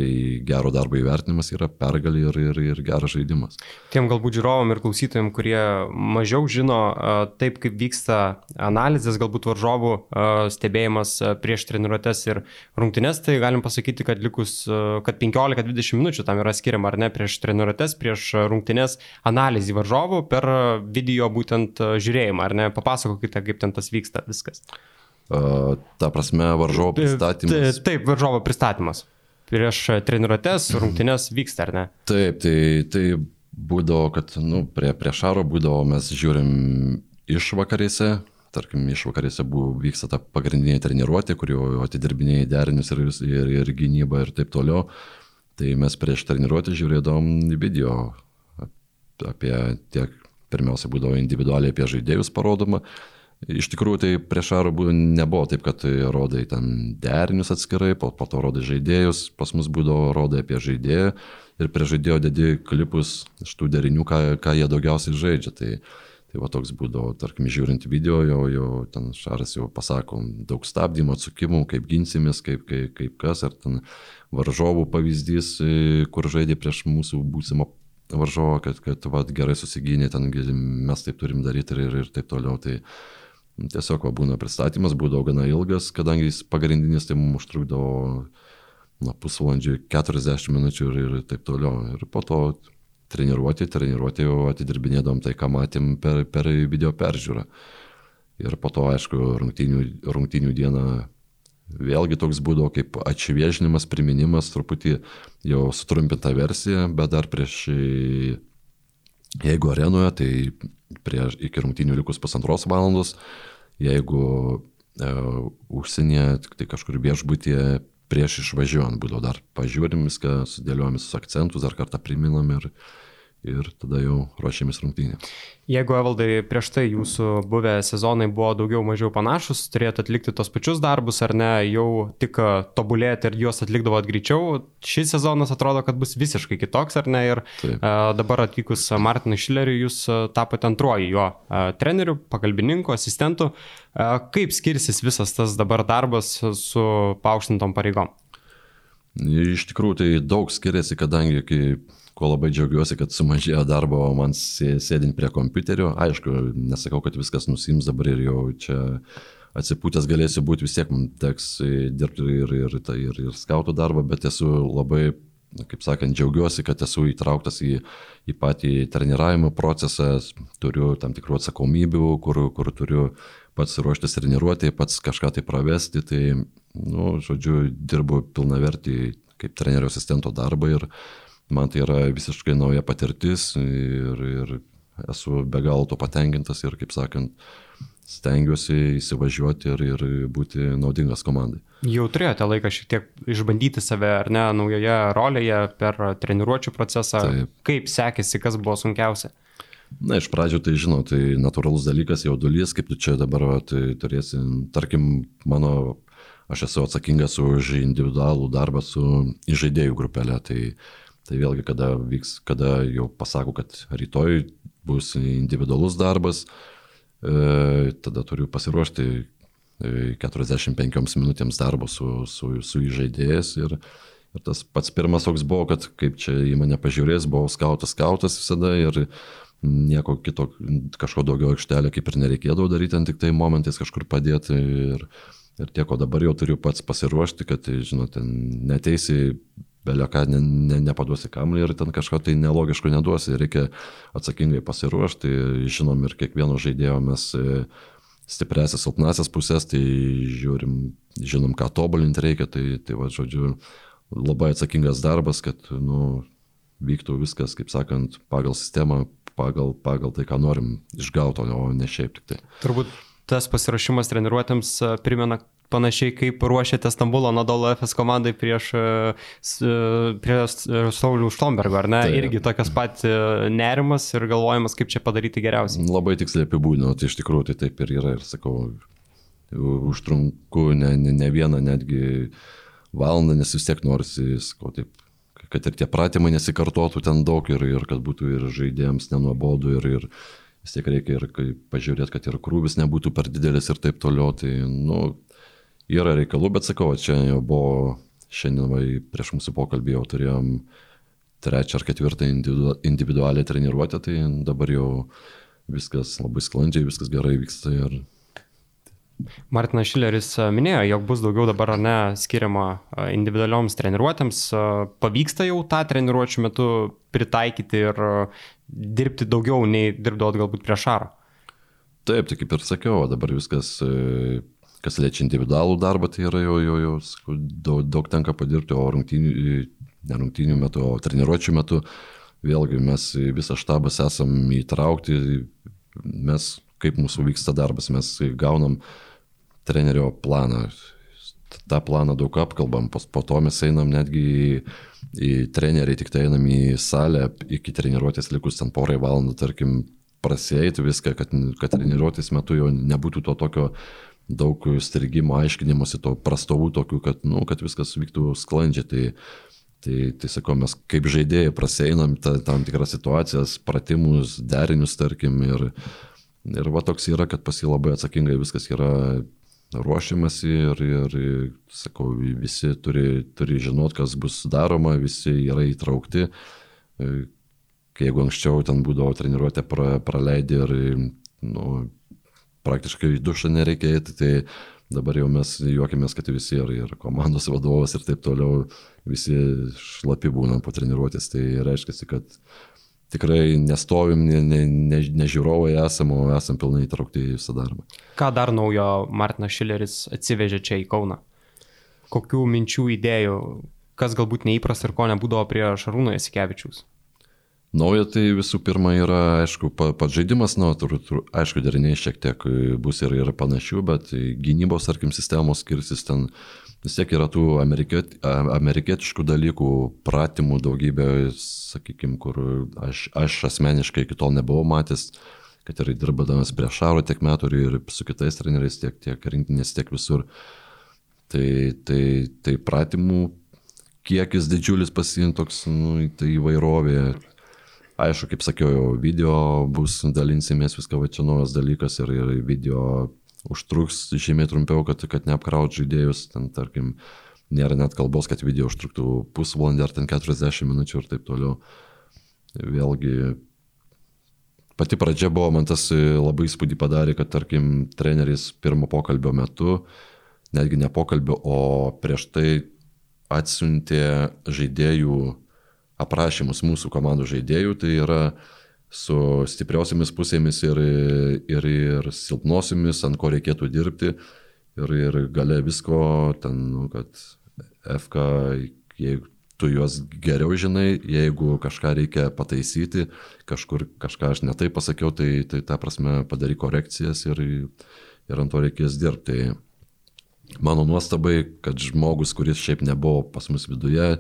gero darbo įvertinimas yra pergalė ir, ir, ir geras žaidimas. Tiem galbūt žiūrovom ir klausytojim, kurie mažiau žino taip, kaip vyksta analizės, galbūt varžovų stebėjimas prieš treniruotės ir rungtynes, tai galim pasakyti, kad likus, kad 15-20 minučių tam yra skiriama, ar ne, prieš treniruotės, prieš rungtynes analizį varžovų per video būtent žiūrėjimą, ar ne, papasakokite, kaip ten tas vyksta viskas ta prasme, varžovo pristatymas. Taip, varžovo pristatymas. Prieš treniruotės, *clears throat* rungtynės vyksta, ar ne? Taip, tai, tai būdavo, kad nu, prie, prie šaro būdavo, mes žiūrim išvakarėse, tarkim, išvakarėse buvo, vyksta ta pagrindinė treniruotė, kur jau atidirbinėjai derinius ir, ir, ir gynybą ir taip toliau. Tai mes prieš treniruotę žiūrėdavom video apie tiek, pirmiausia, būdavo individualiai apie žaidėjus parodoma, Iš tikrųjų, tai prieš Arų nebuvo taip, kad rodai ten derinius atskirai, po, po to rodai žaidėjus, pas mus būdavo rodai apie žaidėją ir prie žaidėjo dedi klipus iš tų derinių, ką, ką jie daugiausiai žaidžia. Tai, tai va toks būdavo, tarkim, žiūrint video, jau, jau ten Šaras jau pasako daug stabdymų, atsukimų, kaip ginsimės, kaip, kaip, kaip kas, ar ten varžovų pavyzdys, kur žaidė prieš mūsų būsimą varžovą, kad, kad va, gerai susigynė, ten mes taip turim daryti ir, ir, ir taip toliau. Tai, Tiesiog va, būna pristatymas, būdavo gana ilgas, kadangi jis pagrindinis, tai mums užtrukdavo na, pusvalandžių, 40 minučių ir, ir taip toliau. Ir po to treniruoti, treniruoti jau atidirbinėdom tai, ką matėm per, per video peržiūrą. Ir po to, aišku, rungtynių, rungtynių dieną vėlgi toks būdavo kaip atšviežinimas, priminimas, truputį jau sutrumpinta versija, bet dar prieš, jeigu arenoje, tai prieš, iki rungtynių likus pusantros valandos, jeigu e, užsienyje, tai kažkur viešbutyje prieš išvažiuojant būdavo dar pažiūrim viską, sudėliojom visus akcentus, dar kartą priminam ir, ir tada jau ruošiamės rungtynėm. Jeigu Evaldai prieš tai jūsų buvę sezonai buvo daugiau mažiau panašus, turėjote atlikti tos pačius darbus ar ne, jau tik tobulėti ir juos atlikdavot greičiau, šis sezonas atrodo, kad bus visiškai kitoks ar ne ir Taip. a, dabar atvykus Martinui Šileriui jūs tapote antruoju jo a, treneriu, pagalbininku, asistentu. A, kaip skirsis visas tas dabar darbas su paaukštintom pareigom? Iš tikrųjų tai daug skiriasi, kadangi kai ko labai džiaugiuosi, kad sumažėjo darbo man sėdint prie kompiuterio. Aišku, nesakau, kad viskas nusims dabar ir jau čia atsipūtęs galėsiu būti, vis tiek man teks dirbti ir, ir, ir, ir, ir skautų darbą, bet esu labai, kaip sakant, džiaugiuosi, kad esu įtrauktas į, į patį treniravimo procesą, turiu tam tikrų atsakomybių, kur, kur turiu pats ruoštis treniruoti, pats kažką tai pravesti, tai, nu, žodžiu, dirbu pilnavertį kaip trenerio asistento darbą ir man tai yra visiškai nauja patirtis ir, ir esu be galo to patenkintas ir, kaip sakant, stengiuosi įsivažiuoti ir, ir būti naudingas komandai. Jau turėjote laiką šiek tiek išbandyti save ar ne naujoje rolėje per treniruočio procesą. Taip. Kaip sekėsi, kas buvo sunkiausia? Na, iš pradžių tai žinau, tai natūralus dalykas, jaudulys, kaip tu čia dabar tai turėsi, tarkim, mano, aš esu atsakingas už individualų darbą su žaidėjų grupelė, tai Tai vėlgi, kada, vyks, kada jau pasako, kad rytoj bus individualus darbas, e, tada turiu pasiruošti 45 e, minutėms darbo su, su, su įžaidėjas ir, Ir tas pats pirmas toks buvo, kad kaip čia į mane pažiūrės, buvau skautas, skautas visada ir nieko kito, kažko daugiau aikštelė kaip ir nereikėdavo daryti, ten tik tai momentais kažkur padėti. Ir, ir tiek, o dabar jau turiu pats pasiruošti, kad, žinote, neteisi belieką ne, ne, nepaduosi kamlį ir ten kažko tai nelogiško neduosi, reikia atsakingai pasiruošti, žinom ir kiekvieno žaidėjo mes e, stipresias, silpnasias pusės, tai žiūrim, žinom, ką tobulinti reikia, tai, tai va, žodžiu, labai atsakingas darbas, kad, nu, vyktų viskas, kaip sakant, pagal sistemą, pagal, pagal tai, ką norim išgauti, o ne šiaip tik tai. Turbūt tas pasirašymas treniruotėms e, primena panašiai kaip ruošėte Stambulo Nadolo FS komandai prieš, e, e, prieš Saulių Štombergo, ar ne? Taip. Irgi tokias pat nerimas ir galvojimas, kaip čia padaryti geriausiai. Labai tiksliai apibūdinau, tai iš tikrųjų tai taip ir yra ir sakau, užtrunku ne, ne, ne vieną netgi valandą, nes vis tiek norisi, sakau, taip, kad ir tie pratimai nesikartotų ten daug ir, ir kad būtų ir žaidėjams nenuobodu ir, ir vis tiek reikia ir pažiūrėti, kad ir krūvis nebūtų per didelis ir taip toliau. Tai, nu, yra reikalų, bet sakau, čia jau buvo, šiandien vai, prieš mūsų pokalbį jau turėjom trečią ar ketvirtą individualią treniruotę, tai dabar jau viskas labai sklandžiai, viskas gerai vyksta ir Martinas Šileris minėjo, jog bus daugiau dabar ar ne skiriama individualioms treniruotėms. Pavyksta jau tą treniruotčių metu pritaikyti ir dirbti daugiau nei dirbdavot galbūt prieš šarą. Taip, tai kaip ir sakiau, dabar viskas kas liečia individualų darbą, tai yra jau, jau, jau daug, daug tenka padirbti, o rungtynių, ne rungtynių metu, o treniruočio metu. Vėlgi mes visą štabas esam įtraukti, mes kaip mūsų vyksta darbas, mes gaunam trenerio planą, tą planą daug apkalbam, po, to mes einam netgi į, į treneriai, tik tai einam į salę iki treniruotės likus ten porai valandų, tarkim, prasieiti viską, kad, kad treniruotės metu jau nebūtų to tokio daug strigimo, aiškinimuose, to prastovų tokių, kad, nu, kad viskas vyktų sklandžiai. Tai, tai, tai sakau, mes kaip žaidėjai praseinam ta, tam tikras situacijas, pratimus, derinius, tarkim, ir, ir va toks yra, kad pas jį labai atsakingai viskas yra ruošiamasi ir, ir, sakau, visi turi, turi žinot, kas bus daroma, visi yra įtraukti. Jeigu anksčiau ten būdavo treniruotė pra, praleidė ir nu, praktiškai į dušą nereikia eiti, tai dabar jau mes juokimės, kad visi ir, ir komandos vadovas ir taip toliau, visi šlapi būnam po treniruotės, tai reiškia, kad tikrai nestovim, ne, ne, ne, ne žiūrovai esam, o esam pilnai įtraukti į visą darbą. Ką dar naujo Martinas Šileris atsivežė čia į Kauną? Kokių minčių, idėjų, kas galbūt neįprasta ir ko nebūdavo prie Šarūno Jasikevičius? Nauja tai visų pirma yra, aišku, pats žaidimas, nu, tur, tur, aišku, deriniai šiek tiek bus ir, ir panašių, bet gynybos, tarkim, sistemos skirsis ten vis tiek yra tų amerikiet, amerikietiškų dalykų, pratimų daugybė, sakykime, kur aš, aš asmeniškai iki tol nebuvau matęs, kad ir dirbadamas prie Šaro tiek metų ir su kitais treneriais, tiek, tiek rinktinės, tiek visur. Tai, tai, tai pratimų kiekis didžiulis pasiimti toks, nu, tai įvairovė, Aišku, kaip sakiau, jau video bus, dalinsimės viską, va čia naujas dalykas ir, ir video užtruks žymiai trumpiau, kad, kad neapkraut žaidėjus, ten tarkim, nėra net kalbos, kad video užtruktų pusvalandį ar ten 40 minučių ir taip toliau. Vėlgi, pati pradžia buvo, man tas labai įspūdį padarė, kad tarkim, treneris pirmo pokalbio metu, netgi ne pokalbio, o prieš tai atsiuntė žaidėjų aprašymus mūsų komandų žaidėjų, tai yra su stipriausiamis pusėmis ir, ir, ir silpnosiomis, ant ko reikėtų dirbti. Ir, ir gale visko, ten, nu, kad FK, jeigu tu juos geriau žinai, jeigu kažką reikia pataisyti, kažkur kažką aš netai pasakiau, tai, tai ta prasme padaryk korekcijas ir, ir ant to reikės dirbti. Tai mano nuostabai, kad žmogus, kuris šiaip nebuvo pas mus viduje,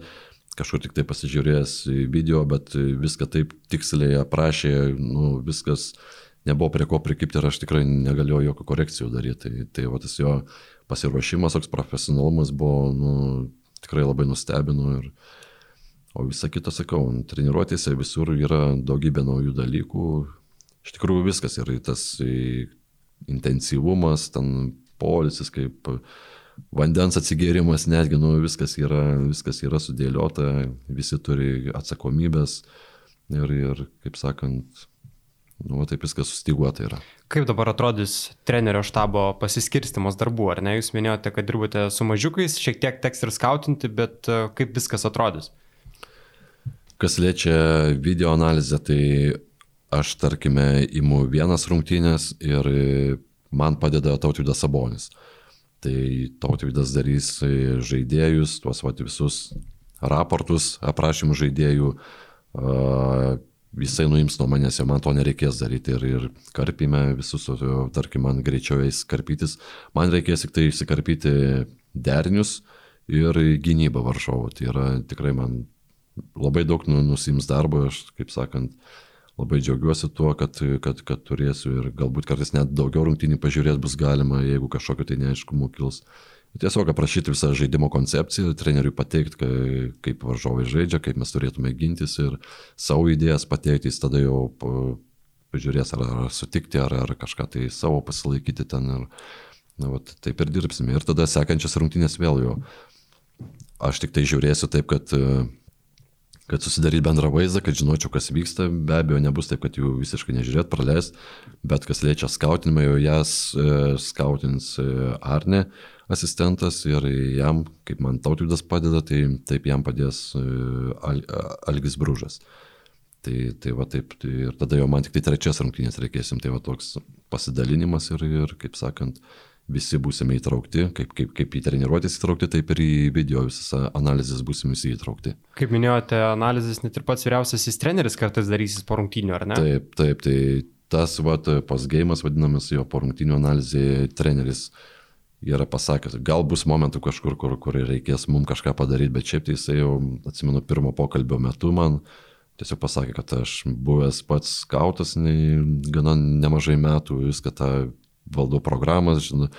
kažkur tik tai pasižiūrėjęs video, bet viską taip tiksliai aprašė, nu, viskas nebuvo prie ko prikipti ir aš tikrai negalėjau jokių korekcijų daryti. Tai, tai va, tas jo pasiruošimas, toks profesionalumas buvo nu, tikrai labai nustebino. Ir, o visa kita, sakau, treniruotėse visur yra daugybė naujų dalykų. Iš tikrųjų viskas yra tas intensyvumas, ten polisis, kaip vandens atsigėrimas netgi, nu, viskas yra, viskas yra sudėliota, visi turi atsakomybės ir, ir kaip sakant, nu, taip viskas sustiguota yra. Kaip dabar atrodys trenerio štabo pasiskirstimas darbų, ar ne? Jūs minėjote, kad dirbate su mažiukais, šiek tiek teks ir skautinti, bet e, kaip viskas atrodys? Kas liečia video analizę, tai aš tarkime imu vienas rungtynės ir man padeda tautvydas Sabonis. Tai tautvydas darys žaidėjus, tuos vat, visus raportus, aprašymų žaidėjų, jisai nuims nuo manęs, jau man to nereikės daryti ir, ir karpime visus, tarkim, man greičiau eis karpytis, man reikės tik tai įsikarpyti derinius ir gynybą varžovų. Tai yra tikrai man labai daug nu, nusims darbo, aš, kaip sakant, labai džiaugiuosi tuo, kad, kad, kad turėsiu ir galbūt kartais net daugiau rungtynį pažiūrėti bus galima, jeigu kažkokiu tai neaiškumu kils. Tiesiog aprašyti visą žaidimo koncepciją, treneriui pateikti, kaip varžovai žaidžia, kaip mes turėtume gintis ir savo idėjas pateikti, jis tada jau pažiūrės, ar, ar sutikti, ar, ar kažką tai savo pasilaikyti ten. Ir, na, vat, taip ir dirbsime. Ir tada sekančias rungtynės vėl jau. Aš tik tai žiūrėsiu taip, kad kad susidaryt bendrą vaizdą, kad žinočiau, kas vyksta. Be abejo, nebus taip, kad jų visiškai nežiūrėt, praleist, bet kas liečia skautinimą, jau jas e, skautins e, Arne asistentas ir jam, kaip man tautvydas padeda, tai taip jam padės e, Al, Algis Brūžas. Tai, tai va taip, tai ir tada jau man tik tai trečias rungtynės reikėsim, tai va toks pasidalinimas ir, ir kaip sakant, visi būsime įtraukti, kaip, kaip, kaip į treniruotės įtraukti, taip ir į video visas analizės būsime visi įtraukti. Kaip minėjote, analizės net ir pats vyriausiasis treneris kartais darysis po rungtynių, ar ne? Taip, taip, tai tas vat, pasgėjimas vadinamas jo po rungtynių analizė treneris yra pasakęs, gal bus momentų kažkur, kur, kur reikės mums kažką padaryti, bet šiaip tai jisai jau, atsimenu, pirmo pokalbio metu man tiesiog pasakė, kad aš buvęs pats skautas ne, gana nemažai metų, viską tą valdau programas, žinau,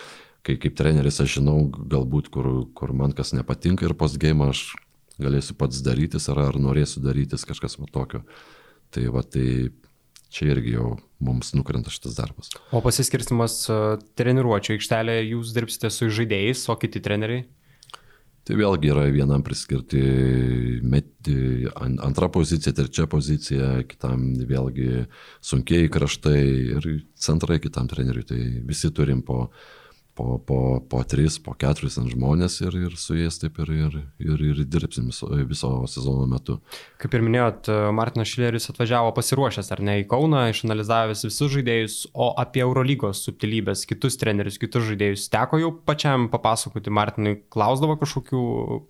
kai kaip treneris aš žinau galbūt, kur, kur man kas nepatinka ir postgame aš galėsiu pats darytis ar, ar norėsiu darytis kažkas tokio. Tai va tai čia irgi jau mums nukrenta šitas darbas. O pasiskirstimas e, treniruočio aikštelėje jūs dirbsite su žaidėjais, o kiti treneriai? Tai vėlgi yra vienam priskirti meti, antra pozicija, trečia pozicija, kitam vėlgi sunkiai kraštai ir centrai kitam treneriui. Tai visi turim po, po, po, po tris, po keturis ant žmonės ir, ir su jais taip ir, ir, ir, ir dirbsim viso, viso sezono metu. Kaip ir minėjot, Martinas Šileris atvažiavo pasiruošęs ar ne į Kauną, išanalizavęs visus žaidėjus, o apie Eurolygos subtilybės, kitus trenerius, kitus žaidėjus teko jau pačiam papasakoti, Martinui klausdavo kažkokių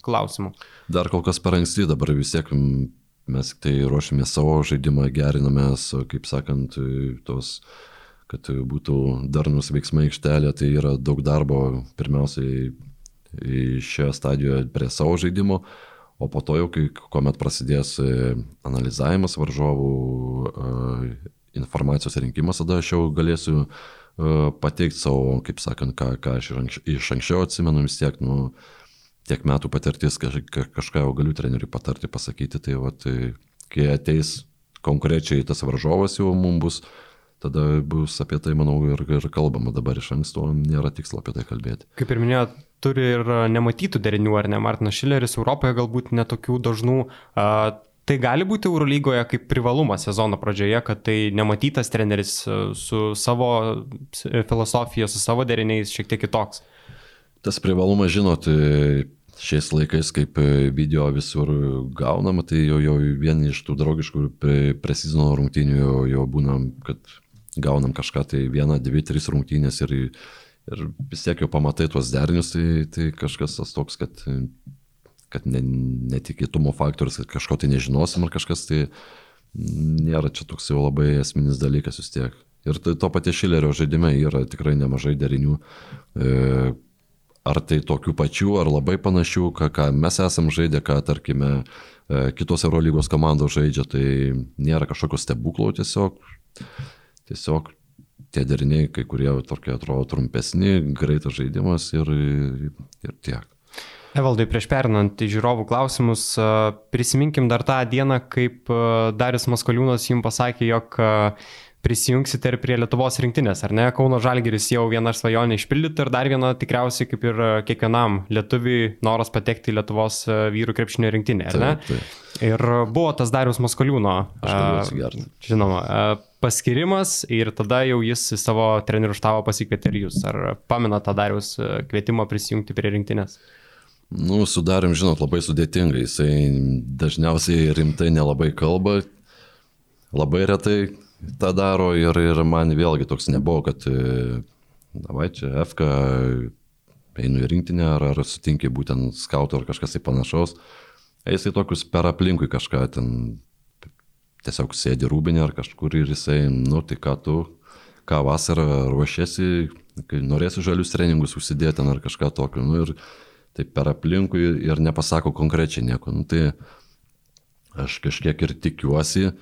klausimų. Dar kol kas per anksti, dabar vis tiek mes tik tai ruošiame savo žaidimą, geriname, kaip sakant, tos kad būtų darnus veiksmai aikštelė, tai yra daug darbo pirmiausiai šioje stadijoje prie savo žaidimo, o po to jau, kai, kuomet prasidės e, analizavimas varžovų, e, informacijos rinkimas, tada aš jau galėsiu e, pateikti savo, kaip sakant, ką, ką aš iš anksčiau atsimenu, vis tiek, nu, tiek metų patirtis, kaž, kažką jau galiu treneriui patarti, pasakyti, tai va, tai, kai ateis konkrečiai tas varžovas jau mums bus, tada bus apie tai, manau, ir, ir kalbama dabar iš anksto, nėra tikslo apie tai kalbėti. Kaip ir minėjot, turi ir nematytų derinių, ar ne, Martinas Šileris Europoje galbūt netokių dažnų. Uh, Tai gali būti Eurolygoje kaip privalumas sezono pradžioje, kad tai nematytas treneris su savo filosofija, su savo deriniais šiek tiek kitoks. Tas privalumas, žinot, šiais laikais, kaip video visur gaunama, tai jau, jau vieni iš tų draugiškų presizono rungtynių jau, jau būna, kad gaunam kažką tai vieną, dvi, tris rungtynės ir, ir vis tiek jau pamatai tuos derinius, tai, tai kažkas tas toks, kad, kad ne, netikėtumo faktorius, kad kažko tai nežinosim ar kažkas tai nėra čia toks jau labai esminis dalykas vis tiek. Ir tai to paties Šilerio žaidime yra tikrai nemažai derinių. E, ar tai tokių pačių, ar labai panašių, ką, ką mes esam žaidę, ką, tarkime, e, kitos Eurolygos komandos žaidžia, tai nėra kažkokio stebuklo tiesiog tiesiog tie deriniai, kai kurie tokie atrodo trumpesni, greitas žaidimas ir, ir tiek. Evaldai, prieš perinant į žiūrovų klausimus, prisiminkim dar tą dieną, kaip Darius Maskoliūnas jums pasakė, jog prisijungsite ir prie Lietuvos rinktinės, ar ne? Kauno Žalgeris jau vieną svajonę išpildyti ir dar vieną tikriausiai kaip ir kiekvienam lietuviui noras patekti į Lietuvos vyrų krepšinio rinktinę, ar ne? Taip, taip. Ir buvo tas Darius Maskoliūno, žinoma, paskirimas ir tada jau jis į savo trenerių štabą pasikvietė ir jūs. Ar pamena tą Darius kvietimą prisijungti prie rinktinės? Nu, sudarim, žinot, labai sudėtingai. Jisai dažniausiai rimtai nelabai kalba, labai retai tą daro ir, ir man vėlgi toks nebuvo, kad, davai čia, FK, einu į rinktinę ar, ar sutinki būtent skautų ar kažkas tai panašaus. Jisai tokius per aplinkui kažką ten tiesiog sėdi rūbinė ar kažkur ir jisai, nu tai ką tu, ką vasarą ruošiesi, kai norėsi žalius treningus užsidėti ar kažką tokio. Nu, ir taip per aplinkui ir nepasako konkrečiai nieko. Nu, tai aš kažkiek ir tikiuosi,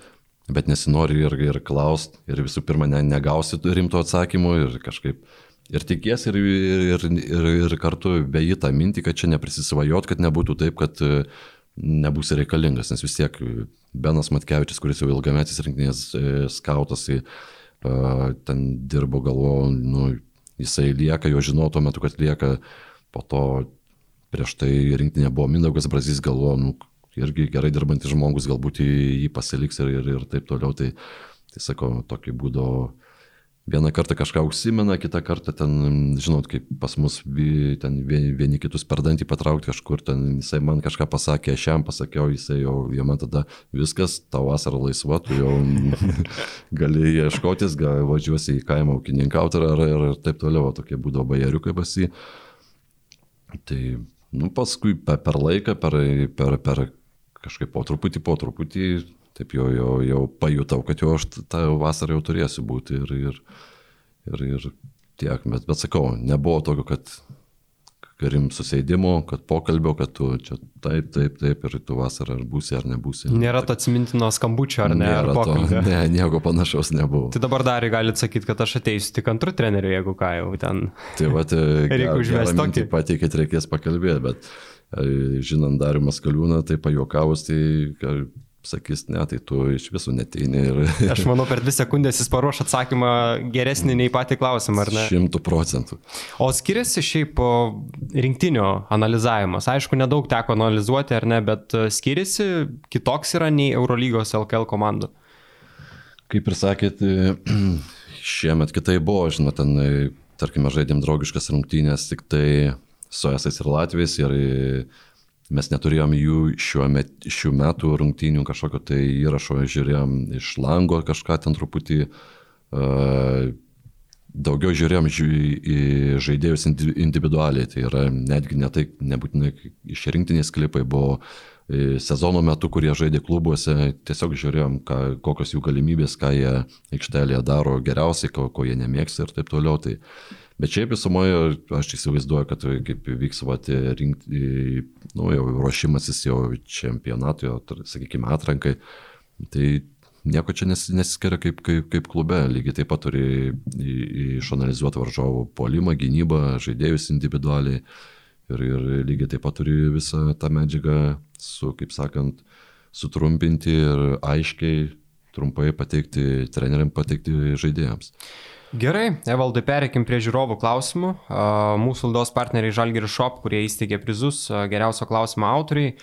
bet nesinori ir, ir klaust, ir visų pirma ne, negausi rimto atsakymo ir kažkaip ir tikiesi ir, ir, ir, ir kartu beji tą mintį, kad čia neprisisvajot, kad nebūtų taip, kad nebūsi reikalingas, nes vis tiek Benas Matkevičius, kuris jau ilgametis rinktinės e, skautas, ten dirbo galvo, nu, jisai lieka, jo žinau tuo metu, kad lieka, po to prieš tai rinktinė buvo Mindaugas Brazys, galvo, nu, irgi gerai dirbantis žmogus, galbūt jį pasiliks ir, ir, ir taip toliau, tai, tai sakau, tokį būdo vieną kartą kažką užsimena, kitą kartą ten, žinot, kaip pas mus ten vieni, vieni kitus per dantį patraukti kažkur, ten jisai man kažką pasakė, aš jam pasakiau, jisai jau, jau man tada viskas, tavo vasara laisva, tu jau *laughs* gali ieškotis, gal važiuosi į kaimą ūkininkauti ar, ar, ar taip toliau, tokie būdavo bajeriukai pasi. Tai, nu, paskui per, per laiką, per, per, per kažkaip po truputį, po truputį taip jau, jau, jau pajutau, kad jau aš tą vasarą jau turėsiu būti ir, ir, ir, ir tiek, bet, bet sakau, nebuvo tokio, kad karim susėdimo, kad pokalbio, kad tu čia taip, taip, taip ir tu vasarą ar būsi ar nebūsi. Nėra to atsimintino skambučio ar ne? Ar pokalbio. ne, nieko panašaus nebuvo. Tai dabar dar galite sakyti, kad aš ateisiu tik antrų trenerių, jeigu ką jau ten. Tai va, tai *laughs* reikia užvesti tokį. Pateikit, reikės pakalbėti, bet žinant Darių Maskaliūną, tai pajokavus, tai sakys, ne, tai tu iš visų neteini. Ir... Aš manau, per dvi sekundės jis paruoš atsakymą geresnį nei patį klausimą, ar ne? Šimtų procentų. O skiriasi šiaip rinktinio analizavimas. Aišku, nedaug teko analizuoti, ar ne, bet e, skiriasi kitoks yra nei Eurolygos LKL komandų. Kaip ir sakėt, e, *clears throat* šiemet kitai buvo, žinot, ten, e, tarkime, žaidėm draugiškas rungtynės tik tai su esais ir latviais ir Mes neturėjom jų met, šių metų rungtynių kažkokio tai įrašo, žiūrėjom iš lango kažką ten truputį. Uh, daugiau žiūrėjom į žaidėjus individualiai, tai yra netgi ne tai, nebūtinai iš rinktinės klipai buvo e, sezono metu, kurie žaidė klubuose, tiesiog žiūrėjom, ką, kokios jų galimybės, ką jie aikštelėje daro geriausiai, ko, ko jie nemėgsta ir taip toliau. Tai, Bet šiaip visumoje aš įsivaizduoju, kad kaip vyks vat, rinkti, nu, jau ruošimasis jau čempionatui, sakykime, atrankai, tai nieko čia nes, nesiskiria kaip, kaip, kaip klube. Lygiai taip pat turi išanalizuoti varžovų polimą, gynybą, žaidėjus individualiai ir, ir lygiai taip pat turi visą tą medžiagą su, kaip sakant, sutrumpinti ir aiškiai, trumpai pateikti treneriam, pateikti žaidėjams. Gerai, Evaldai, pereikim prie žiūrovų klausimų. Mūsų laidos partneriai Žalgiri Shop, kurie įsteigė prizus geriausio klausimo autoriai.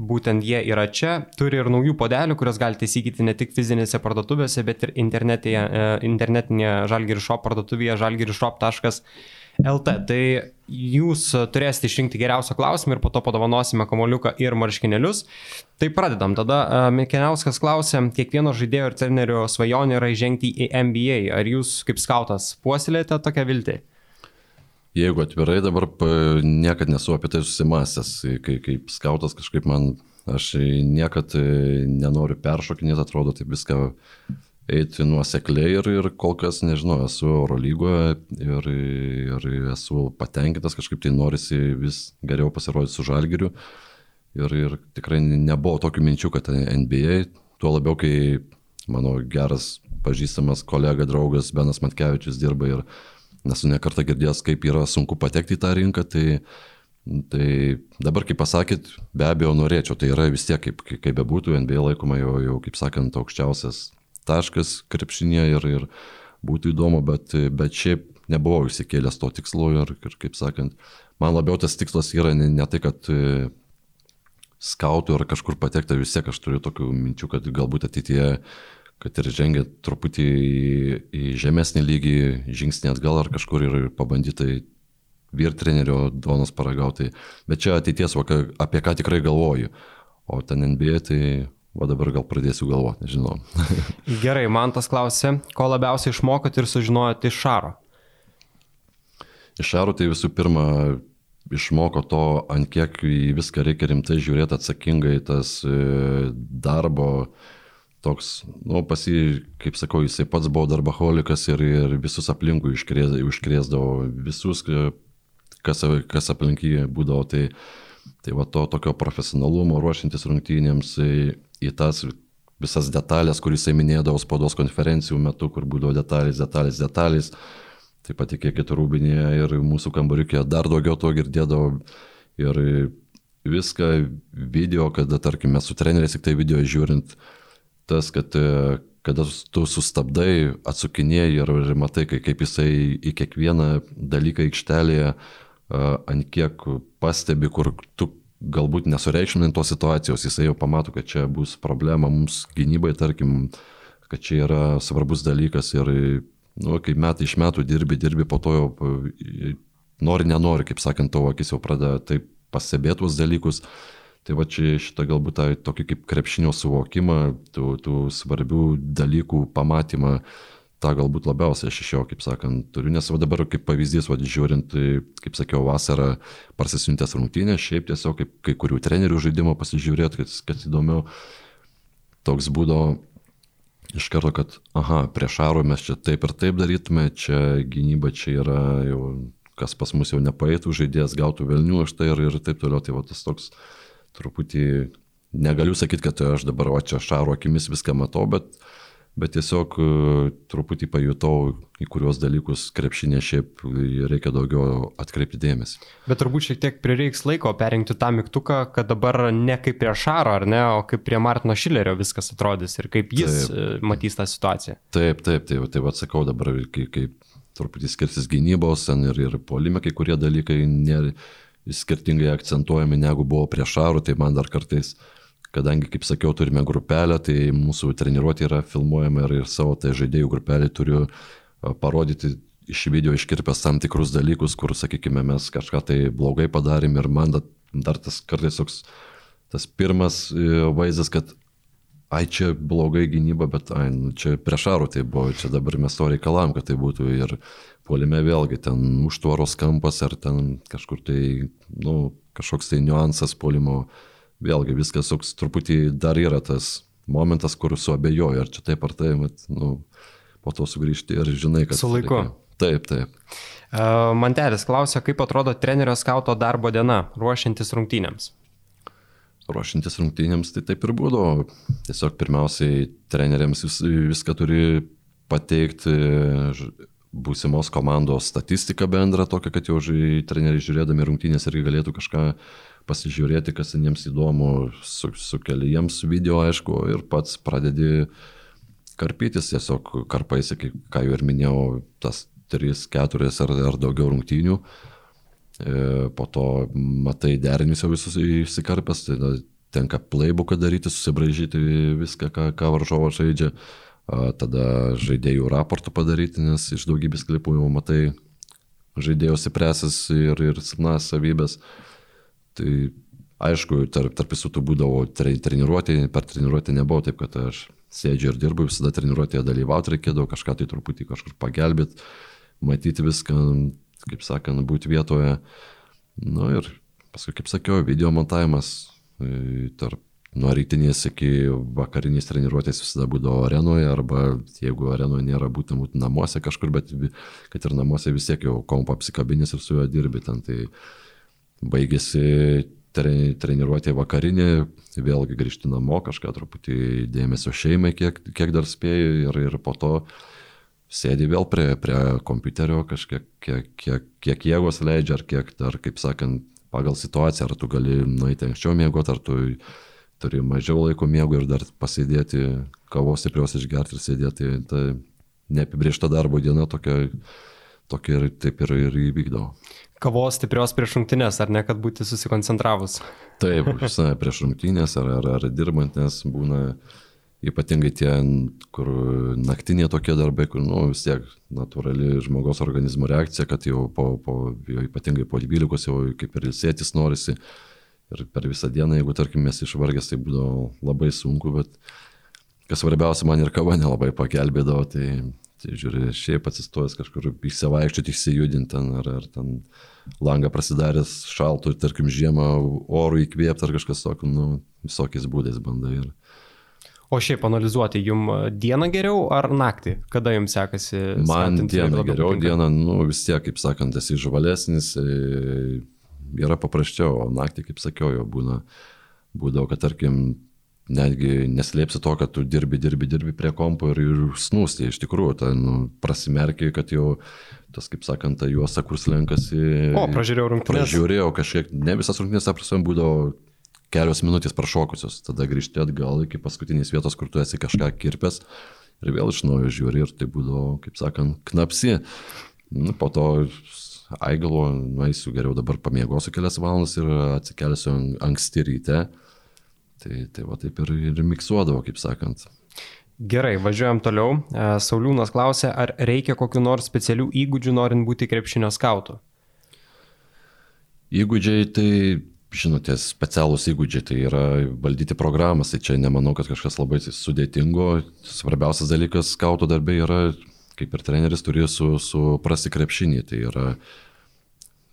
Būtent jie yra čia, turi ir naujų podelių, kuriuos galite įsigyti ne tik fizinėse parduotuvėse, bet ir internetinėje Žalgiri Shop parduotuvėje žalgirishop.com LT. Tai jūs turėsite išrinkti geriausią klausimą ir po to padovanosime kamoliuką ir marškinėlius. Tai pradedam. Tada uh, Mikeniauskas klausė, kiekvieno žaidėjo ir trenerio svajonė yra įžengti į NBA. Ar jūs kaip skautas puoselėte tokią viltį? Jeigu atvirai dabar niekad nesu apie tai susimastęs, kai kaip skautas kažkaip man, aš niekad nenoriu peršokinėti, atrodo, taip viską eiti nuosekliai ir, ir kol kas, nežinau, esu Eurolygoje ir, ir esu patenkintas, kažkaip tai norisi vis geriau pasirodyti su žalgiriu. Ir, ir tikrai nebuvo tokių minčių, kad NBA, tuo labiau, kai mano geras pažįstamas kolega, draugas Benas Matkevičius dirba ir nesu nekartą girdėjęs, kaip yra sunku patekti į tą rinką, tai, tai dabar, kaip pasakėt, be abejo norėčiau, tai yra vis tiek, kaip, kaip bebūtų, NBA laikoma jau, jau kaip sakant, aukščiausias taškas krepšinė ir, ir būtų įdomu, bet, bet šiaip nebuvau įsikėlęs to tikslo ir, ir kaip sakant, man labiau tas tikslas yra ne, ne tai, kad e, skautų ar kažkur patekti, vis tiek aš turiu tokių minčių, kad galbūt ateityje, kad ir žengia truputį į, į žemesnį lygį, žingsnį atgal ar kažkur ir pabandyti vyr trenerio duonos paragauti. Bet čia ateities, apie ką tikrai galvoju. O ten NBA tai O dabar gal pradėsiu galvoti, nežinau. *laughs* Gerai, man tas klausė, ko labiausiai išmokot ir sužinojot iš Šaro? Iš Šaro tai visų pirma išmoko to, ant kiek į viską reikia rimtai žiūrėti atsakingai, tas e, darbo toks, nu, pasi, kaip sakau, jisai pats buvo darbaholikas ir, ir visus aplinkui užkrėsdavo, visus, kas, kas aplink jį būdavo. Tai, tai va to tokio profesionalumo ruošintis rungtynėms į tas visas detalės, kuris jisai minėdavo spaudos konferencijų metu, kur būdavo detalės, detalės, detalės. Taip pat tikėkit rūbinėje ir mūsų kambariukė dar daugiau to girdėdavo. Ir viską video, kada, tarkim, mes su treneriais tik tai video žiūrint, tas, kad kada tu sustabdai, atsukinėjai ir, ir matai, kaip jisai į kiekvieną dalyką aikštelėje, ant kiek pastebi, kur tu galbūt nesureikšminant tos situacijos, jisai jau pamato, kad čia bus problema mums gynybai, tarkim, kad čia yra svarbus dalykas ir, nu, kai metai iš metų dirbi, dirbi, po to jau nori, nenori, kaip sakant, tavo akis jau pradeda taip pastebėti tuos dalykus. Tai va čia šitą galbūt tą tokį kaip krepšinio suvokimą, tų, tų svarbių dalykų pamatymą, tą galbūt labiausiai aš iš jo, kaip sakant, turiu, nes va dabar kaip pavyzdys, va žiūrint, tai, kaip sakiau, vasarą parsisiuntęs rungtynės, šiaip tiesiog kaip kai kurių trenerių žaidimo pasižiūrėti, kad, kad įdomiau, toks būdo iš karto, kad, aha, prieš šarų mes čia taip ir taip darytume, čia gynyba čia yra jau, kas pas mus jau nepaėtų žaidėjas, gautų velnių už tai ir, ir taip toliau, tai va tas toks truputį, negaliu sakyti, kad aš dabar, o čia šaro akimis viską matau, bet bet tiesiog e, truputį pajutau, į kuriuos dalykus krepšinė šiaip reikia daugiau atkreipti dėmesį. Bet turbūt šiek tiek prireiks laiko perinkti tą mygtuką, kad dabar ne kaip prie Šaro, ar ne, o kaip prie Martino Šilerio viskas atrodys ir kaip jis taip, e, matys tą situaciją. Taip, taip, taip, tai atsakau dabar, kaip, kaip truputį skirsis gynybos ir, ir polime, kai kurie dalykai ne, skirtingai akcentuojami negu buvo prie Šaro, tai man dar kartais uh, kadangi, kaip sakiau, turime grupelę, tai mūsų treniruotė yra filmuojama ir, ir savo tai žaidėjų grupelį turiu parodyti iš video iškirpęs tam tikrus dalykus, kur, sakykime, mes kažką tai blogai padarėm ir man dar tas kartais toks, tas pirmas e, vaizdas, kad ai čia blogai gynyba, bet ai, nu, čia prieš arų tai buvo, čia dabar mes to reikalam, kad tai būtų. Ir puolime vėlgi ten užtvaros kampas ar ten kažkur tai, nu, kažkoks tai niuansas puolimo vėlgi viskas toks truputį dar yra tas momentas, kur suabejoju, ar čia taip ar taip, bet, nu, po to sugrįžti ir žinai, kad... Su laiku. Reikia. Taip, taip. Mantelis klausia, kaip atrodo trenerio skauto darbo diena, ruošiantis rungtynėms. Ruošiantis rungtynėms, tai taip ir būdavo. Tiesiog pirmiausiai treneriams vis, viską turi pateikti būsimos komandos statistiką bendrą, tokią, kad jau treneriai žiūrėdami rungtynės irgi galėtų kažką pasižiūrėti, kas jiems įdomu, su, sukeli jiems video, aišku, ir pats pradedi karpytis, tiesiog karpaisi, ką jau ir minėjau, tas 3, 4 ar, ar daugiau rungtynių. E, po to matai derinius jau visus įsikarpęs, tai tenka playbooką daryti, susibražyti viską, ką, ką varžovas žaidžia. Tada žaidėjų raportų padaryti, nes iš daugybės klipų jau matai žaidėjo stipresis ir, ir silpnas savybės. Tai aišku, tarp, tarp visų tų būdavo treniruotė, per treniruotę nebuvo taip, kad aš sėdžiu ir dirbu, visada treniruotėje dalyvauti reikėdavo, kažką tai truputį kažkur pagelbėti, matyti viską, kaip sakant, būti vietoje. Na nu, ir paskui, kaip sakiau, video montavimas e, tarp nuo rytinės iki vakarinės treniruotės visada būdavo arenoje, arba jeigu arenoje nėra būtent namuose kažkur, bet kad ir namuose vis tiek jau kompą apsikabinės ir su juo dirbi ten. Tai baigėsi tre, treniruotė vakarinė, vėlgi grįžti namo, kažką truputį dėmesio šeimai, kiek, kiek dar spėjai ir, ir po to sėdi vėl prie, prie kompiuterio, kažkiek kiek, kiek, kiek jėgos leidžia, ar kiek dar, kaip sakant, pagal situaciją, ar tu gali nueiti anksčiau mėgoti, ar tu turi mažiau laiko miego ir dar pasėdėti kavos stiprios išgerti ir sėdėti. Tai ta neapibriešta darbo diena tokia, tokia ir taip ir, ir įvykdavo. Kavos stiprios prieš rungtynės, ar ne, kad būti susikoncentravus? Taip, žinai, *laughs* prieš rungtynės ar, ar, ar dirbant, nes būna ypatingai tie, kur naktinė tokie darbai, kur, nu, vis tiek natūrali žmogaus organizmo reakcija, kad jau po, po jau ypatingai po 12 jau kaip ir ilsėtis norisi. Ir per visą dieną, jeigu, tarkim, mes išvargęs, tai būdavo labai sunku, bet kas svarbiausia, man ir kava nelabai pagelbėdavo, tai, tai žiūri, šiaip atsistojęs kažkur išsivaikščioti, išsijudinti ten, ar, ar ten langą prasidaręs šaltų, tarkim, žiemą orų įkvėpti ar kažkas tokio, nu, visokiais būdais bandai. Ir, O šiaip analizuoti, jum dieną geriau ar naktį? Kada jums sekasi? Man dieną geriau, dieną, nu vis tiek, kaip sakant, esi žvalesnis, e, yra paprasčiau, o naktį, kaip sakiau, jau būna, būdavo, kad tarkim, netgi neslėpsi to, kad tu dirbi, dirbi, dirbi prie kompo ir, ir snūsti, iš tikrųjų, ten nu, prasimerkiai, kad jau tas, kaip sakant, ta juosta, kur slenkasi. O, pražiūrėjau rungtynės. Pražiūrėjau kažkiek, ne visas rungtynės, aprasam, būdavo kelios minutės prašokusios, tada grįžti atgal iki paskutinės vietos, kur tu esi kažką kirpęs ir vėl iš naujo žiūri ir tai būdavo, kaip sakant, knapsi. Nu, po to aigalo, nueisiu geriau dabar pamiegosiu kelias valandas ir atsikelsiu anksti ryte. Tai, tai va taip ir, ir miksuodavo, kaip sakant. Gerai, važiuojam toliau. E, Sauliūnas klausė, ar reikia kokiu nors specialių įgūdžių norint būti krepšinio skautu? Įgūdžiai tai žinote, specialūs įgūdžiai, tai yra valdyti programas, tai čia nemanau, kad kažkas labai sudėtingo. Svarbiausias dalykas skauto darbė yra, kaip ir treneris turi su, suprasti krepšinį, tai yra,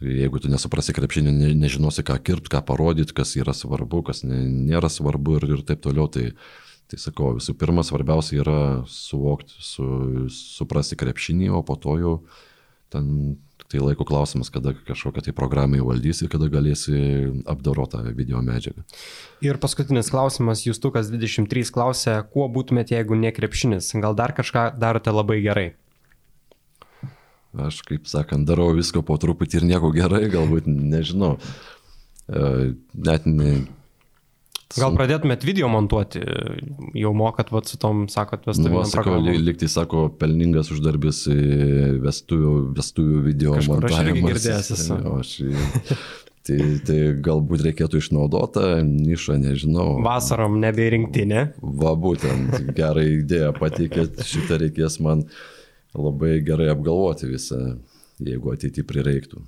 jeigu tu nesuprasi krepšinį, ne, nežinosi, ką kirpti, ką parodyti, kas yra svarbu, kas ne, nėra svarbu ir, ir taip toliau, tai, tai sakau, visų pirma, svarbiausia yra suvokti, su, suprasti krepšinį, o po to jau ten Tai laiko klausimas, kada kažkokią tai programą įvaldysi, kada galėsi apdorotą video medžiagą. Ir paskutinis klausimas, Justukas 23 klausė, kuo būtumėte, jeigu ne krepšinis? Gal dar kažką darote labai gerai? Aš, kaip sakant, darau visko po truputį ir nieko gerai, galbūt nežinau. E, net ne, Gal pradėtumėt video montuoti, jau mokat vat, su tom, sakot, vestuvėm. Nu, sakau, liktai sako, pelningas uždarbis vestuvių, vestuvių video Kažkur montavimas. Aš irgi girdėjęs esu. Tai, tai galbūt reikėtų išnaudotą nišą, nežinau. Vasarom neberinktinė. Va, būtent, gerą idėją pateikėt, šitą reikės man labai gerai apgalvoti visą jeigu ateityje prireiktų.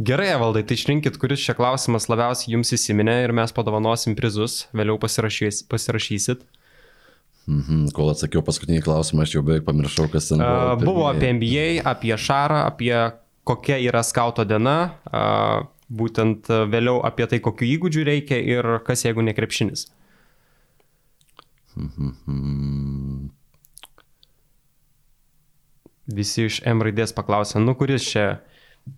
Gerai, valdai, tai išrinkit, kuris šia klausimas labiausiai jums įsiminė ir mes padovanosim prizus, vėliau pasirašys, pasirašysit. Mhm, kol atsakiau paskutinį klausimą, aš jau beveik pamiršau, kas ten buvo. Uh, buvo apie NBA, apie Šarą, apie kokia yra skauto diena, uh, būtent vėliau apie tai, kokiu įgūdžiu reikia ir kas jeigu nekrepšinis. Mhm visi iš M raidės paklausė, nu kuris čia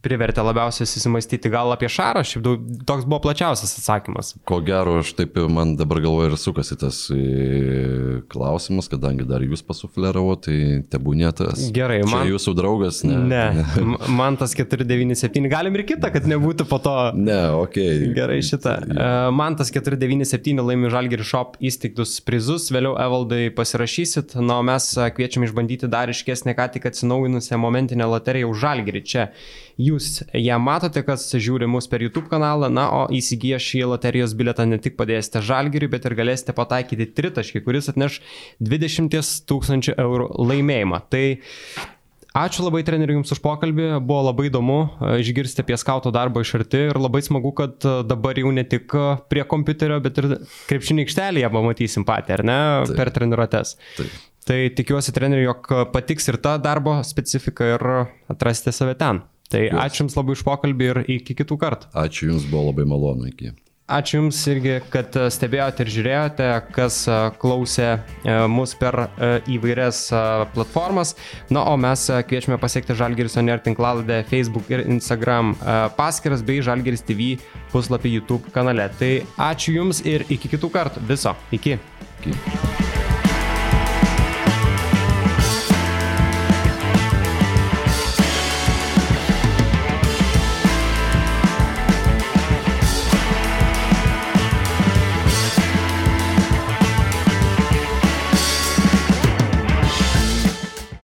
privertė labiausiai susimastyti gal apie šarą, šiaip daug, toks buvo plačiausias atsakymas. Ko gero, aš taip man dabar galvoju ir sukasi tas e, klausimas, kadangi dar jūs pasufleravo, tai tebūnė tas. Gerai, man. Čia jūsų draugas, ne? Ne, *laughs* man tas 497, galim ir kitą, kad nebūtų po to. Ne, ok. Gerai šitą. E, man tas 497 laimi Žalgiri Shop įsteigtus prizus, vėliau Evaldai pasirašysit, na, o mes kviečiam išbandyti dar iškesnę, ką tik atsinaujinusią momentinę loteriją už Žalgiri. Čia Jūs ją matote, kas žiūri mus per YouTube kanalą, na, o įsigiję šį loterijos biletą ne tik padėsite žalgiriui, bet ir galėsite pataikyti tritaškį, kuris atneš 20 tūkstančių eurų laimėjimą. Tai Ačiū labai treneriui Jums už pokalbį, buvo labai įdomu e, išgirsti apie skauto darbą iš arti ir labai smagu, kad e, dabar jau ne tik e, prie kompiuterio, bet ir krepšinį aikštelėje pamatysim patį, ar ne, Taip. per treniruotės. Taip. Tai tikiuosi treneriui, jog patiks ir ta darbo specifika ir atrasite save ten. Tai Jūs. ačiū Jums labai už pokalbį ir iki kitų kartų. Ačiū Jums, buvo labai malonu iki. Ačiū Jums irgi, kad e, stebėjote ir žiūrėjote, kas e, klausė e, mus per įvairias platformas. Na, o mes kviečiame pasiekti Žalgeris Onier tinklaladę Facebook ir Instagram paskiras bei Žalgeris TV puslapį YouTube kanale. Tai ačiū Jums ir iki kitų kartų. Viso. Iki. iki.